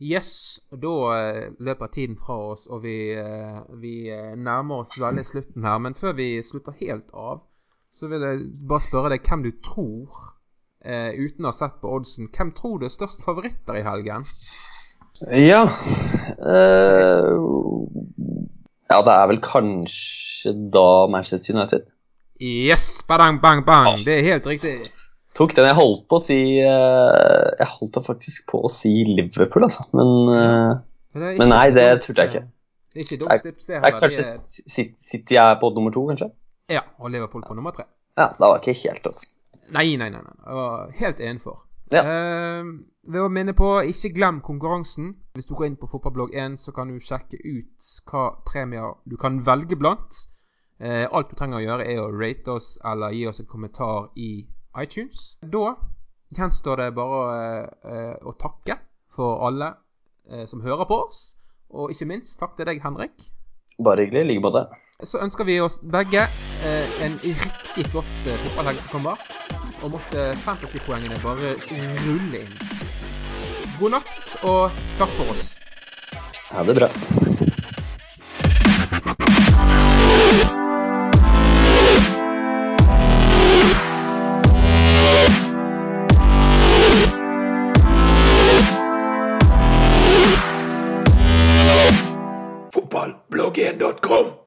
S2: Yes, da uh, løper tiden fra oss, og vi, uh, vi uh, nærmer oss veldig slutten her. Men før vi slutter helt av, så vil jeg bare spørre deg hvem du tror, uten å ha sett på oddsen, hvem tror du er størst favoritter i helgen?
S3: Ja Ja, det er vel kanskje da Manchester United.
S2: Yes! Badang, bang, bang. Det er helt riktig.
S3: Tok den. Jeg holdt på å si uh, Jeg holdt faktisk på å si Liverpool, altså. Men, uh, men nei, det turte jeg ikke.
S2: Det ikke dumt tips, det
S3: heller. Kanskje sitter er på nummer to, kanskje?
S2: Ja, og Liverpool på nummer tre.
S3: Ja, da var jeg ikke helt off.
S2: Nei, nei, nei. nei. Jeg var helt innenfor.
S3: Ja.
S2: Uh, ved å minne på, ikke glem konkurransen. Hvis du går inn på Fotballblogg1, så kan du sjekke ut hva premier du kan velge blant. Eh, alt du trenger å gjøre, er å rate oss eller gi oss en kommentar i iTunes. Da gjenstår det bare eh, å takke for alle eh, som hører på oss. Og ikke minst takk til deg, Henrik.
S3: Bare hyggelig. I like måte.
S2: Så ønsker vi oss begge eh, en riktig flott eh, fotballhelg som kommer. Og måtte fantasypoengene bare rulle inn. God natt, og takk for oss.
S3: Ha det bra.
S1: fotballbloggen.com.